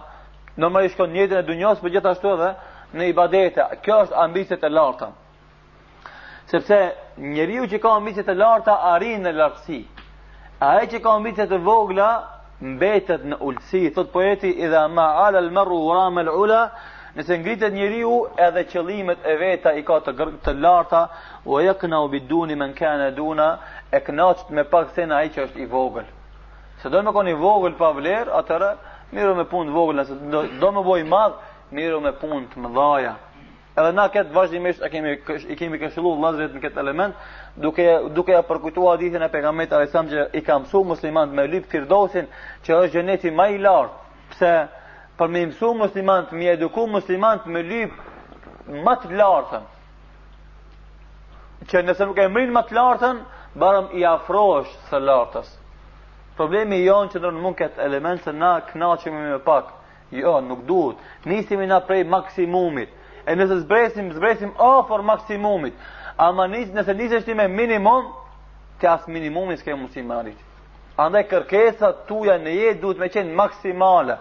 normalisht kjo n'jetën e dynjos, por po gjithashtu edhe në ibadete. Kjo është ambicjet e larta. Sepse njeriu që ka ambicie të larta arrin në lartësi. Ai që ka ambicie të vogla mbetet në ulësi, thot poeti idha ma ala al mar'u rama al ula, nëse ngritet njeriu edhe qëllimet e veta i ka të të larta, wa yakna bi duni man kana duna, e kënaqet me pak sen ai që është i vogël. Nëse do me kon i vogël pa vlerë, atëherë miru me punë të vogël, nëse do, do me boj madh, miru me punë të mëdhaja. Edhe na këtë vazhdimisht e kemi i kemi këshillu vëllezërit në këtë element, duke duke jua përkujtuar hadithin e pejgamberit alayhis salam që i ka mësuar muslimanët me lyp Firdosin, që është xheneti më i lartë. Pse për me i mësu muslimanët, me i eduku muslimanët me lyp më të lartën. Që nëse nuk e mrin më të lartën, barem i afrohesh së lartës. Problemi jonë qëndron mu në këtë element se na knaqemi me pak, Jo, nuk duhet. Nisemi na prej maksimumit. E nëse zbresim, zbresim afër maksimumit. Ama nis, nëse nisesh ti me minimum, ti as minimumi s'ke mundësi me arrit. Andaj kërkesat e tuja në jetë duhet me qenë maksimale.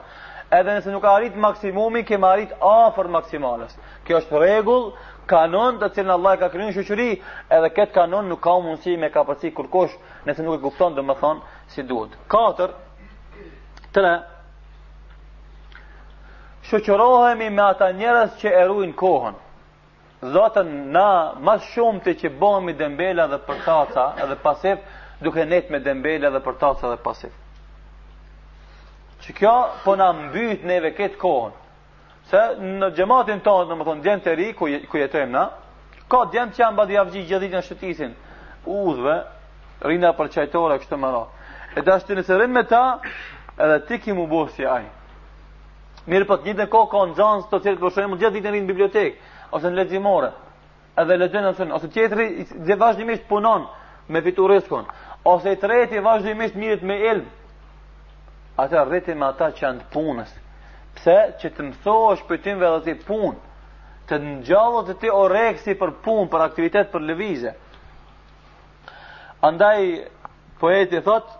Edhe nëse nuk arrit maksimumi, ke me arrit afër maksimales. Kjo është rregull, kanun të cilin Allahu e ka krijuar në shoqëri, edhe kët kanun nuk ka mundësi me kapërcy kurkush, nëse nuk e kupton domethënë si duhet. 4 3 Shoqërohemi me ata njerëz që e ruajnë kohën. Zotin na më së shumti që bëhemi dembela dhe përtaca dhe pasiv, duke nejt me dembela dhe përtaca dhe pasiv. Që kjo po na mbyt neve këtë kohën. Se në xhamatin tonë, domethënë djem të ri ku ku jetojmë na, ka djem që janë badihavxhi gjithë ditën shëtisin udhëve, rrinë nëpër çajtore kështu me radh. E tash ti nëse rrin me ta, edhe ti ki me u bo si ai. Mirëpo në të njëjtën kohë ka nxënës të cilët për shembull gjithë ditën rrin në bibliotekë ose në leximore. Edhe lexojnë mësojnë, ose tjetri dhe vazhdimisht punon me fitu rizkun, ose i treti vazhdimisht mirret me ilm, atëherë rri ti me ata që janë të punës, pse që të mësosh prej tyne dhe ti pun, të ngjallë te ti oreksi për pun, për aktivitet, për lëvizje. Andaj, poeti thotë,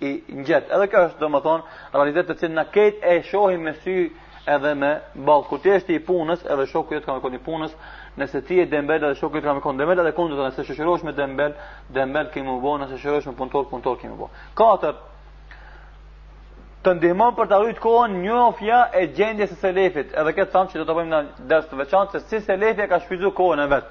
i ngjet. Edhe kjo është domethënë realitet të cilin na ket e shohim me sy edhe me ball. Kur ti je i punës, edhe shoku jot ka me kon i punës, nëse ti je dembel edhe shoku jot ka me kon dembel, edhe e kundërta nëse shoqërohesh me dembel, dembel ke me u bën, nëse shoqërohesh me punëtor, punëtor ke me u bën. Katër të ndihmon për ta ruajt kohën njohja e gjendjes së selefit. Edhe këtë thamë që do të bëjmë në ders të veçantë se si selefi ka shfrytzuar kohën e vet.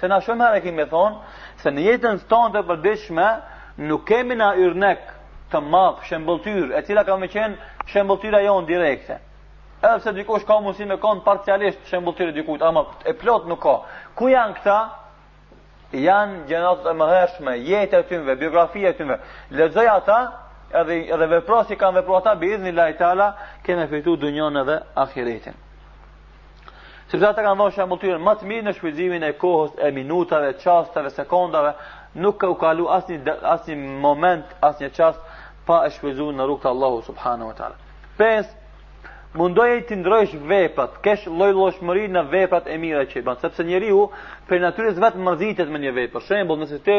Se na shumë herë kemi thonë se në jetën tonë të përditshme nuk kemi na yrnek të madh shembëlltyr, e cila ka me qenë shembëlltyra jonë direkte. Edhe pse dikush ka mundësi me kon parcialisht shembëlltyrë e dikujt, ama e plot nuk ka. Ku janë këta? Janë gjeneratët e mëhershme, jetët e tyre, biografia e tyre. Lexoji ata, edhe edhe vepro si kanë vepruar ata bi idhnillah taala, ke me fitu dunjën edhe ahiretin. Sepse ata kanë dhënë shembëlltyrën më të mirë në shfrytëzimin e kohës, e minutave, çasteve, sekondave, nuk u ka kalu asnjë asnjë moment, asnjë çast pa e shfrytëzuar në rrugt të Allahut subhanahu wa taala. 5. Mundohu t'i ndrrojsh veprat, kesh lloj-llojshmëri në veprat e mira që bën, sepse njeriu prej natyrës vetë mërzitet me një vepër. Shembull, nëse ti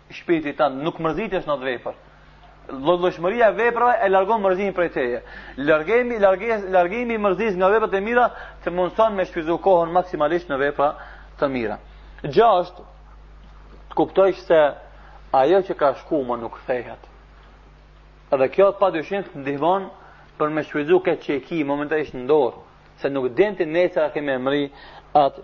shpirti tënd nuk mërzitesh në atë vepër. Llojshmëria e veprave e largon mërzimin prej teje. Largimi, largimi, largimi i mërzisë nga veprat e mira të mundson me shfrytëzu kohën maksimalisht në vepra të mira. Gjashtë, të kuptojsh se ajo që ka shku më nuk kthehet. Edhe kjo pa dyshim të ndihmon për me shfrytëzu këtë që e ki momentalisht në dorë, se nuk din ti nëse a ke me mrri atë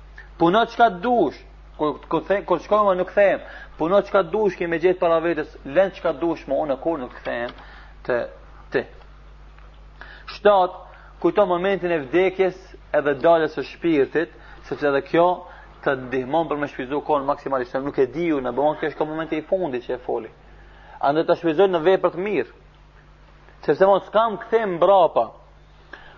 Puno çka dush, kur kur the kur shkoj më unë nuk kthehem. Puno çka dush ke me gjet para vetes, lën çka dush më unë kurr nuk kthehem te ti. Shtat, kujto momentin e vdekjes edhe daljes së shpirtit, sepse edhe kjo të ndihmon për me shfrytzu kohën maksimalisht, nuk e di ju në bëmon, kjo është ka momenti i fundi që e foli. Andaj ta shfrytzoj në vepër të mirë, sepse më s'kam kthim mbrapa,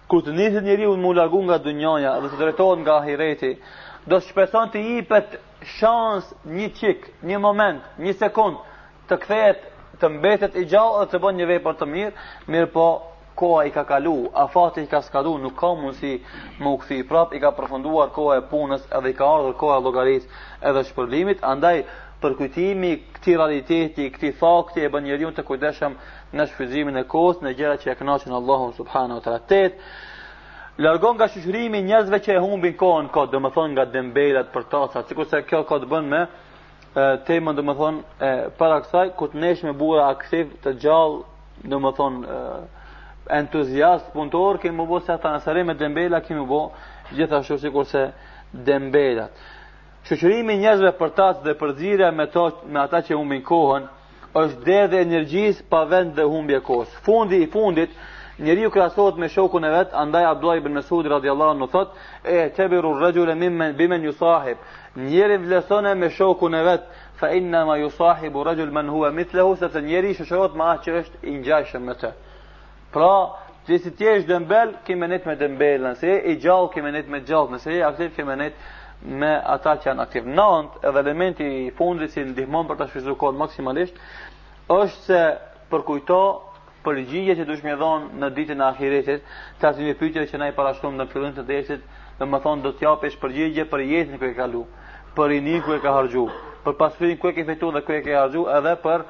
Kur të niset njeriu me u largu nga dunjaja dhe të drejtohet nga ahireti, do të shpreson t'i jepet shans një çik, një moment, një sekond të kthehet të mbetet i gjallë dhe të bën një vepër të mirë, mirëpo koha i ka kalu, afati i ka skadu, nuk ka mundësi me u kthy prap, i ka përfunduar koha e punës edhe i ka ardhur koha e llogarisë edhe shpërblimit, andaj përkujtimi i këtij realiteti, këtij fakti e bën njeriun të kujdesshëm në shfrytëzimin e kohës në gjëra që e kënaqin Allahun subhanahu wa taala. Tet, largohu nga shoqërimi i njerëzve që e humbin kohën kot, domethënë nga dembelat, përtacat, sikurse kjo ka të bën me temën domethënë para kësaj kur të nesh me burra aktiv të gjallë, domethënë entuziast punëtor ke me u bë si ata, nëse rri me dembela ke me u bë gjithashtu sikurse dembelat shoqërimi i njerëzve përtacë dhe përzierja me, me ata që humbin kohën është derdhje e energjisë pa vend dhe humbje e kohës. Fundi i fundit, njeriu krahasohet me shokun e vet, andaj Abdullah ibn Mesud radhiyallahu anhu thot: "I'tabiru ar-rajula mimman biman yusahib." Njerin vlerësone me shokun e vet, fa innama yusahibu rajul man huwa mithluhu, sepse njeri shoqërohet me atë që është i ngjashëm me të. Pra, nëse ti je dembel, ke me nejt me dembel, nëse je i gjallë, ke me nejt me të gjallë, nëse je aktiv, ke me nejt me ata që janë aktiv. Nant, edhe elementi i fundit që ndihmon për ta shfrytzuar kohën maksimalisht, është se përkujto përgjigjen që duhet me dhon në ditën e ahiretit, ta si një pyetje që na i parashtrojmë në fillim të dersit, domethonë do të japësh përgjigje për jetën ku e ke kalu, për rinin ku e ke harxhu, për pasurinë ku e ke fitu dhe ku e ke harxhu, edhe për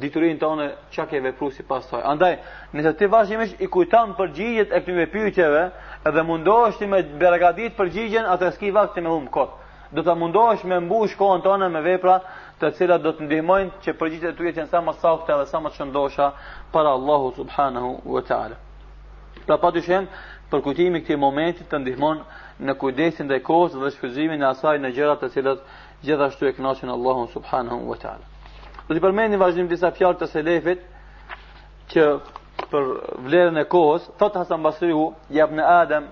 diturin tone çka ke vepru sipas saj. Andaj, nëse ti vazhdimisht i kujton përgjigjet e këtyre pyetjeve dhe mundohesh ti me përgadit përgjigjen, atëherë s'ki vakt me humb kot. Do të mundohesh me mbush kohën tone me vepra të cilat do të ndihmojnë që përgjigjet e tua të jenë sa më sakta dhe sa më të shëndosha para Allahu subhanahu wa taala. Pra pa dyshim, përkujtimi i këtij momenti të ndihmon në kujdesin ndaj kohës dhe shfrytëzimin e asaj në gjëra të cilat gjithashtu e kënaqin Allahun subhanahu wa taala. Do t'i përmendim në vazhdim disa fjalë të selefit që për vlerën e kohës, thot Hasan Basriu, ja ibn Adam,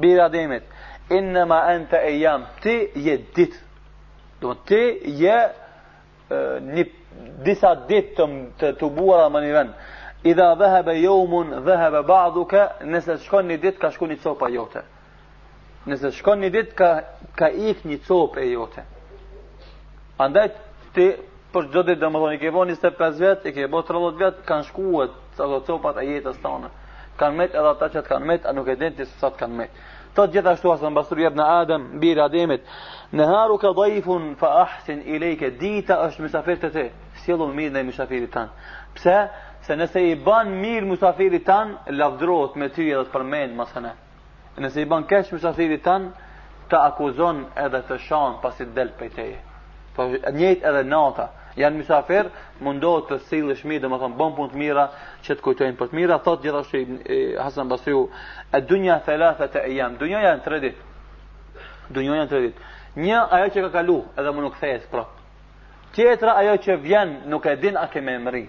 bir i Ademit, innama anta ayyam, ti je ditë. Domethonë ti je disa ditë të tubuara më një vend. Idha dhahaba yawmun dhahaba ba'duka, nëse shkon një ditë ka shku një copa jote. Nëse shkon një ditë ka ka ik një copë e jote. Andaj ti për çdo ditë domethënë i ke bo 25 vjet, i ke bo 30 vjet, kanë shkuar ato copat e jetës tane. Kanë met edhe ata që kanë met, a nuk e din ti sa të kanë met. Thotë gjithashtu Hasan Basriu, ja ibn Adem, bir i Ademit, neharuka dhajfun fa ahsin ilejhi, dita është misafir te ti, sillju mirë misafirit tan. Pse? Se nëse i ban mirë misafirit tan, lavdrohet me ty edhe të përmen, masë E nëse i ban keq mysafirit tan, të akuzon edhe të shan pasi del prej teje. Po njëjtë edhe nata, janë mysafir, mundohu të sillesh mirë, domethënë bon punë të mira që të kujtojnë për të mira, thotë gjithashtu Hasan Basriu, "Ed-dunja thalathatu ejam, dunja janë 3 ditë." Dunja janë 3 ditë. Një ajo që ka kalu, edhe më nuk kthehet prap. Tjetra ajo që vjen, nuk e din a ke me e mrri.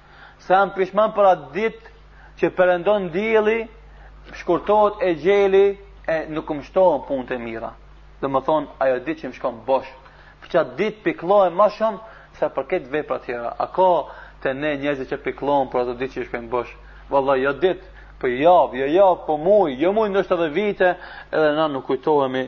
Sa jam pishman për atë dit që përëndon dielli, shkurtohet exheli, e nuk më shtohen punët e mira. Domethonë, ajo dit që më shkon bosh, për qat dit pikllohem ma shumë, sa për këto vepra tjera. A ka te ne njerëz që pikllohen për ato dit që i shkojnë bosh? Valla, jo dit, po javë, jo javë, po muj, jo muj ndoshta edhe vite, edhe na nuk kujtohemi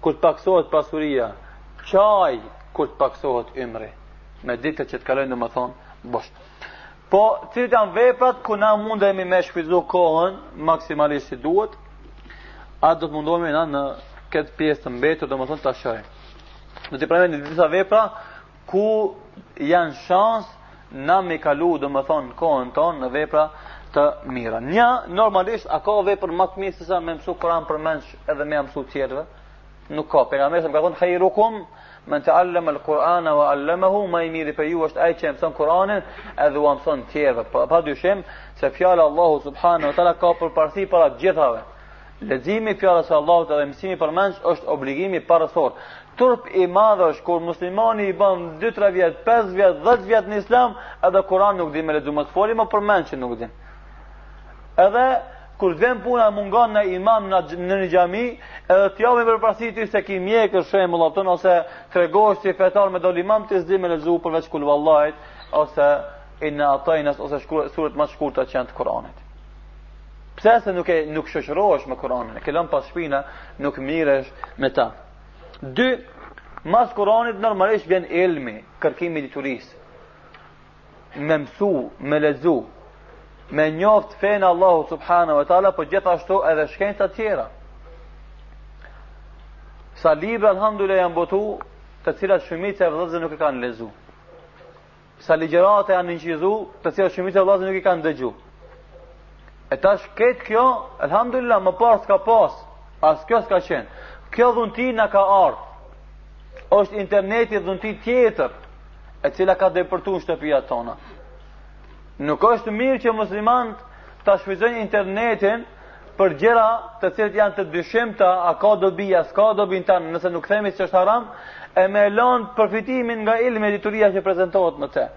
kur të paksohet pasuria, qaj kur të paksohet ymri, me ditët që të kalojnë domethonë, bosh. Po, cilat janë veprat ku na mundemi me shfrytzu kohën maksimalisht si duhet, a do të mundohemi na në këtë pjesë të mbetur, domethonë ta shohim. Do t'i përmendim disa vepra, Ku janë shanset na me kalu, domethënë, kohën tonë në vepra të mira. Një, normalisht, a ka vepër më të mirë se sa me mësu Kur'an përmendsh edhe me ua mësu tjerëve? Nuk ka. Pejgamberi a.s. ka thonë, hajrukum men teallemel Kur'ane wa allemehu, ma i miri prej jush është ai që e mëson Kur'anin edhe ua mëson tjerëve. Pa, pa dyshim, se fjala e Allahut subhanahu wa taala ka përparësi para të gjithave. Leximi i fjalës së Allahut dhe mësimi përmendsh është obligimi parësor. Turp i madh është kur muslimani i bën 2-3 vjet, 5 vjet, 10 vjet në Islam, edhe Kur'an nuk di me lexu mos të folim përmendsh nuk di. Edhe kur vjen puna mungon një imam në në një xhami, edhe ti jam për pasiti se ki mjek është shembull atë ose tregosh si fetar me dal imam ti s'di me lexu përveç kul huvallahit ose inna atainas ose sure, suret më të shkurta të Kur'anit. Pse, se nuk e, nuk shoqërohesh me Kur'anin, e ke lënë pas shpine, nuk mirresh me ta. 2. Mas Kur'anit normalisht vjen ilmi, kërkimi i diturisë. Me mësu, me lexu, me njoft fenë e Allahut subhanahu wa taala, po gjithashtu edhe shkenca të tjera. Sa libra alhamdulillah janë botu, të cilat shumica e vëllezërve nuk i kanë lexu. Sa ligjërata janë inqizu, të cilat shumica e vëllezërve nuk i kanë dëgju. E tash këtë kjo, alhamdulillah, më parë s'ka pas, as kjo s'ka qenë. Kjo dhunti na ka ardhë. Është interneti dhunti tjetër, e cila ka depërtu në shtëpiat tona. Nuk është mirë që muslimant ta shfrytëzojnë internetin për gjëra të cilat janë të dyshimta, a ka dobi, a s'ka dobi në ta, nëse nuk themi që është haram, e me lanë përfitimin nga ilmi e dituria që prezantohet në te.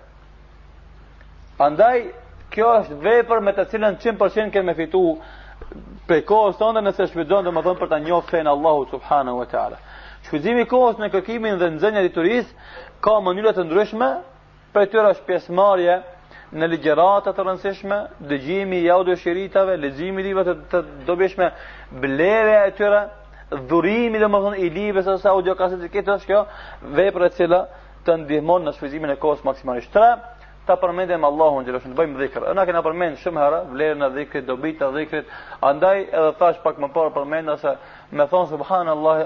Andaj, kjo është vepër me të cilën 100% kemi fitu prej kohës tonë nëse e shfrytëzon domethënë për ta njoftë fenë e Allahut subhanahu wa ta'ala. Shfrytëzimi i kohës në kërkimin dhe nxënia e diturisë ka mënyra të ndryshme, Prej tyre është pjesëmarrje në ligjërata të rëndësishme, dëgjimi i audioshiritave, leximi i librave të dobishme, blerja e tyre, dhurimi domethënë i librave ose audiokasetave, kjo është kjo vepër e cila të ndihmon në shfrytëzimin e kohës maksimalisht. Tre, ta përmendim Allahun xhel-le shanuhu, të bëjmë dhikr. Na kena përmend shumë herë vlerën e dhikrit, dobitë e dhikrit. Andaj edhe thash pak më parë përmenda se me thon subhanallahu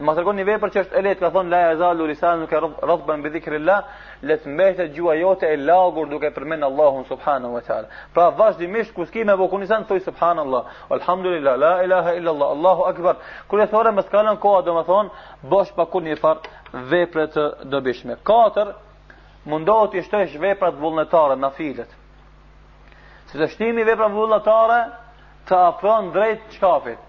Më tregon një vepër që është e lehtë, ka thonë, la jezalu lisanuke ratben bi dhikrilah, le të mbetet gjuha jote e lagur duke përmend Allahun subhanahu wa ta'ala. Pra vazhdimisht, kur s'ki me bo kurrgjë, thuj subhanallah, alhamdulillah, la ilaha illa Allah, Allahu akbar. Kështu që mos të kalon koha, domethënë, bosh pa kurrnjëfarë vepre të dobishme. Katër, mundohu t'i shtosh veprat vullnetare, nafilet. Se shtimi i veprave vullnetare, të afron drejt qkafit.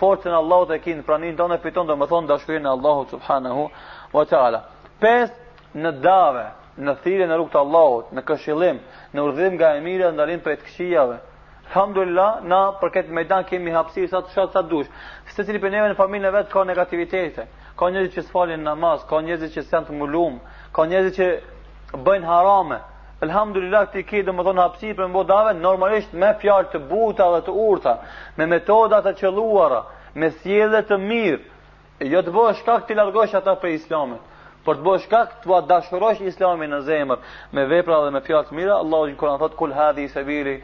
forcën e Allahut e këtë praninë tonë fiton domethënë dashurinë e Allahut subhanahu wa taala. 5 në dave, në thirrje në rrugë të Allahut, në këshillim, në urdhërim nga e mira ndalim prej të këqijave. Alhamdulillah, na për këtë mejdan kemi hapësirë sa të dush sa dush. Secili prej neve në familjen e vet ka negativitete. Ka njerëz që s'falin namaz, ka njerëz që s'janë të mulum, ka njerëz që bëjnë harame. Elhamdulillah ti ke domethënë hapësirë për me bo dave normalisht me fjalë të buta dhe të urta, me metoda të qelluara, me sjellje të mirë. Jo të bëhesh shkak t'i largosh ata prej islamit, por të bëhesh shkak t'ua dashurosh islamin në zemër me vepra dhe me fjalë të mira. Allahu në Kur'an thotë kul hadhi sabili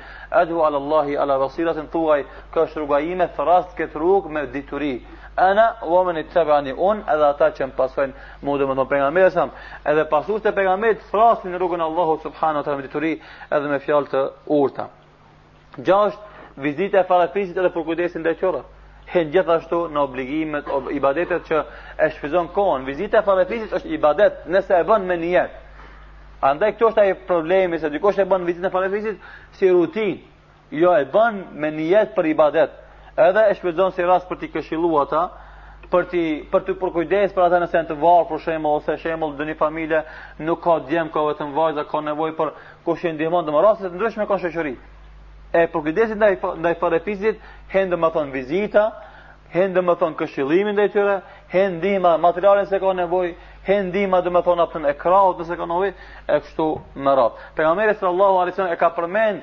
adu ila Allahi ala basiratin thuaj kjo rruga ime thrras në këtë rrugë me dituri. Ana wa man ittabani unë edhe ata që më pasojnë Mu domethonë pejgamberi sa, edhe pasuesit e pejgamberit thrrasin në rrugën e Allahut subhanahu teala me dituri edhe me fjalë të urta. Gjashtë, vizita e farefisit edhe përkujdesi ndaj tyre. Hin gjithashtu në obligimet, ob, ibadetet që e shfrytzon kohën. Vizita e farefisit është ibadet nëse e bën me nijet. Andaj këtu është ai problemi se dikush e bën vizitën e farefisit si rutinë. Jo, e bën me nijet për ibadet. Edhe e shfrytëzon si rast për t'i këshilluar ata, për t'i për t'u përkujdes për ata nëse janë të varfër për shembull ose shembull ndonjë familje nuk ka djem ka vetëm vajza ka nevojë për kush i ndihmon do me raste të ndryshme ka shoqëria e përkujdesi ndaj ndaj farefisit hin domethënë vizita hin domethënë këshillimi ndaj tyre hin ndihma materiale nëse ka nevojë hin ndihma domethënë ajo e krahut nëse ka nevojë e kështu me radhë pejgamberi sallallahu alaihi wasallam e ka përmend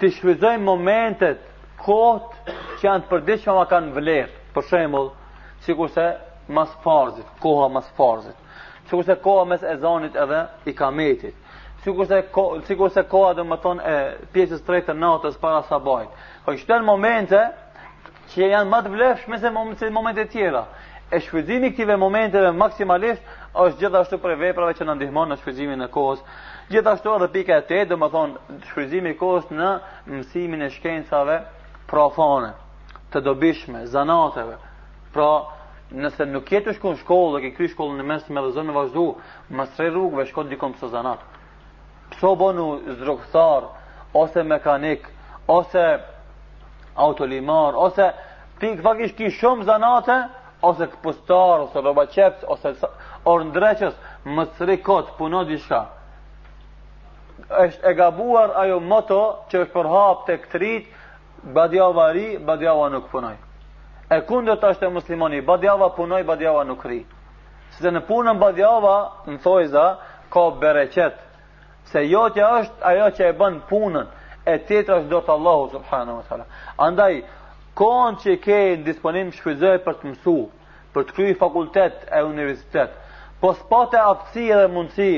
T'i shfrytëzojmë momentet, kohët që janë të përditshme ma kanë vlerë. Për shembull, sikurse mas farzit, koha mas farzit. Sikurse koha mes ezanit edhe ikametit. Sikurse ko, sikurse koha domethënë e pjesës së tretë të natës para sabahit. Pra ka disa momente që janë më të vlefshme se momente të tjera. E shfrytëzimi i këtyre momenteve maksimalisht është gjithashtu prej veprave që na ndihmon në shfrytëzimin e kohës. Gjithashtu edhe pika e tetë, domethënë shfrytëzimi i kohës në mësimin e shkencave profane, të dobishme, zanateve. Pra, nëse nuk je tu shku në shkollë, ke kry shkollën e mesme dhe s'don me vazhdu, mos rri rrugëve shko dikun mëso zanat. Mëso bënu zdrukthtar ose mekanik ose autolimar ose pikë faktikisht ki shumë zanate ose këpustar ose rrobaqepës ose orëndreqës mos rri kot puno diçka është e gabuar ajo moto që është përhap tek të rit badjava rri, badjava nuk punoj e kundërta është e muslimoni badjava punoj, badjava nuk rri Sepse në punën badjava, në thonjëza, ka bereqet. Se jotja është ajo që e bën punën, e tjetra është do të Allahu, subhanahu wa ta'ala. Andaj, kohën që ke në disponim shfrytëzo për të mësu, për të kryu fakultet e universitet, po s'pate aftësi dhe mundësi,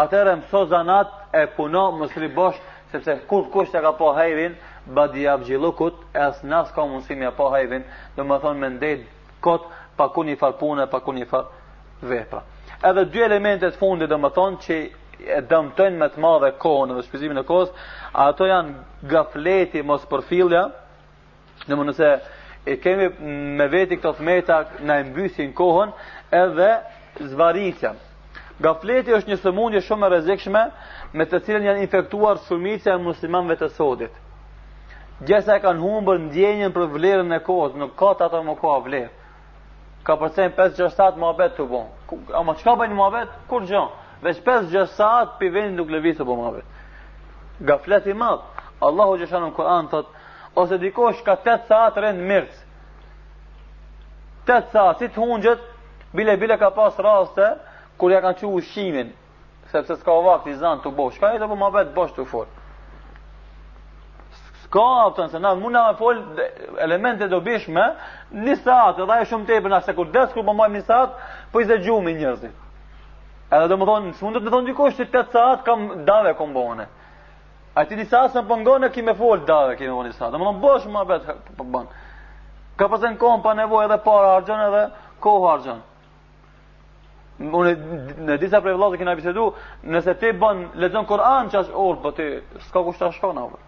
atëherë mëso zanat e puno mos rri bosh, sepse kurkush s'e ka pa hajrin badjavgjillukut, e as na s'ka mundësi me pa hajrin, domethonë me ndejt kot pa kurrnjëfar pune, pa kurrnjëfar vepre. Edhe dy elementet e fundit domethonë që e dëmtojnë me të madhe kohën dhe shfrytëzimin e kohës, ato janë gafleti mospërfillja, domethonë nëse i kemi me veti këto të meta na e mbysin kohën edhe zvarritja. Gafleti është një sëmundje shumë e rrezikshme me të cilën janë infektuar shumica e muslimanëve të sodit. Gjersa e kanë humbur ndjenjën për vlerën e kohës, nuk ka te ata më koha vlerë. Kapërcen 5-6 saat muhabet tu bo. Ama çka bëjnë muhabet? Kurgjë. Veç 5-6 saat prej vendi nuk lëviz tu bo muhabet. Gaflet i madh. Allahu xhelle shanuhu në Kuran thot, ose dikush ka 8 saat rend mirës. 8 saat, si të hungjët, bile bile ka pas raste, kur ia kanë çu ushqimin, sepse s'ka vakt i zanë tu bo, çka, e tu bo muhabet bosh, tu folë. S'ka aftën, se na muna me folë elemente të dobishme, një saat, edhe ajo shumë tepër, na sikur ders, kur po majmë një saat, po i zë gjumi njerëzit. Edhe domethonë, s'mundet me thonë dikush që 8 saat kam dave kombone. A ti disa asë në po ngon e ki me folë dave, ki me bo ni saat. Domethonë bosh muhabet po bën. Kapërcen kohën pa nevojë edhe para harxhon edhe kohë harxhon. Unë me disa prej vëllazënve kena bisedu, nëse ti bën lexon Kur'an gjashtë orë, po ti s'ka kush ta shkon apo.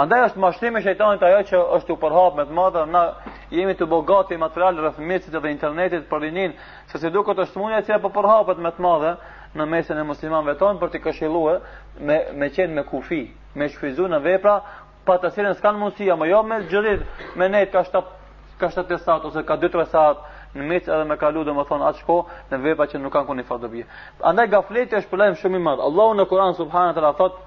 Andaj është mashtrim i shejtanit ajo që është tu u përhap me të madhe, na jemi tu përgatit material rreth mjecit dhe internetit për rininë, se si duket është sëmundja që po përhapet me të madhe në mesin e muslimanëve tonë për të këshilluar me me qenë me kufi, me shfrytzu në vepra pa të cilën s'kan mundësi apo jo me xhirit me ndejt ka shtat ka tet sat ose ka 2-3 sat në mes edhe me kalu do të thon atë kohë në vepra që nuk kanë kurrfarë dobi. Andaj gafleti është problem shumë i madh. Allahu në Kur'an subhanahu te'ala thotë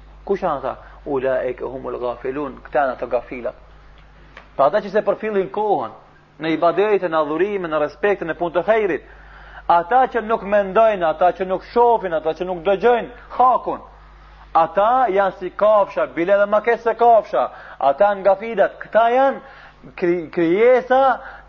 Kush janë ata? Ulaike humul ghafilun, këta janë ata gafilat. Pra ata që s'e përfillin kohën në ibadete, në adhurime, në respekt, në punë të hajrit. Ata që nuk mendojnë, ata që nuk shohin, ata që nuk dëgjojnë hakun. Ata janë si kafsha, bile edhe ma keq se kafsha. Ata janë gafilat, këta janë krijesa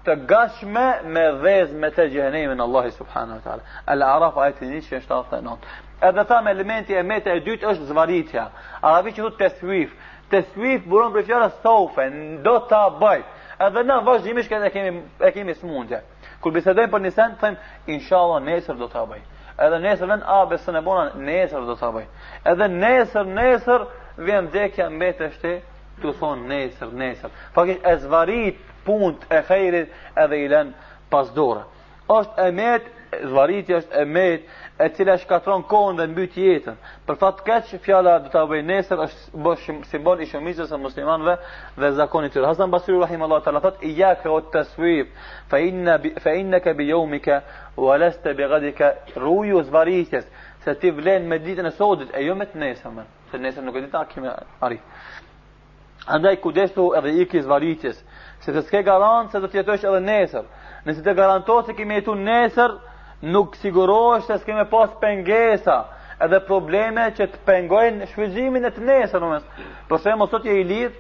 të gatshme me dhez me ta xhehenemin Allahu subhanahu wa taala. Al-Araf ajeti 179. Edhe tham elementi e metë e dytë është zvaritja. Arabi që thotë teswif. Teswif buron prej fjalës saufe, do ta bëj. Edhe na vazhdimisht e kemi e kemi smundje. Kur bisedojmë për ni sen, themi inshallah nesër do ta bëj. Edhe nesër vjen, a besën e bona, nesër do ta bëj. Edhe nesër, nesër vjen vdekja mbetesh ti, tu thon nesër, nesër. Fakisht e zvarit punt e hajrit edhe i lën pas dore. është e metë, zvaritja është e metë, e cila shkatron kohën dhe mbyt jetën. Për fat të keq, fjala do ta bëj nesër është bo simbol i shumicës së muslimanëve dhe zakon i tyre. Hasan Basri rahimahullahu taala thot iyyaka wa taswif fa inna fa innaka bi yawmika wa lasta bi ghadika ruju zvaritjes se ti vlen me ditën e sodit e jo me të nesërmen. Se nesër nuk e di a ke me arrit. Andaj kujdesu edhe iki zvarritjes, sepse s'ke garant se do të jetosh edhe nesër. Nëse të garantohet se ke me jetu nesër, nuk sigurohesh se s'ke me pas pengesa edhe probleme që të pengojnë shfrytëzimin e të nesërmes. Për shembull, sot je i lirë,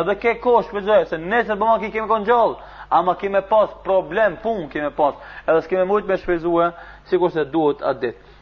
edhe ke kohë shfrytëzoje, se nesër bon vaki ke me konë gjallë, ama ke me pas problem, pun ke me pas, edhe s'ke me mujtë me shfrytëzue, sikur se duhet atë ditë.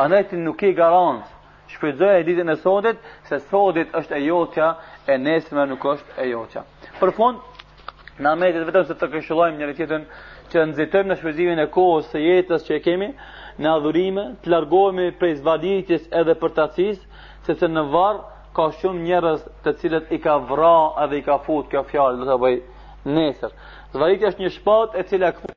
Andaj ti nuk ke garancë. Shfrytëzoje ditën e sodit, se e sodit është e jotja, e nesërmja nuk është e jotja. Për fund, na mbetet vetëm se të këshullojmë njëri tjetrin, që nxitojmë në shfrytëzimin e kohës së jetës që e kemi, në adhurime, të largohemi prej zvaritjes edhe përtacisë, sepse në varr ka shumë njerëz të cilët i ka vra edhe i ka fut kjo fjalë, do ta bëj nesër. Zvaritja është një shpatë e cila e këpër.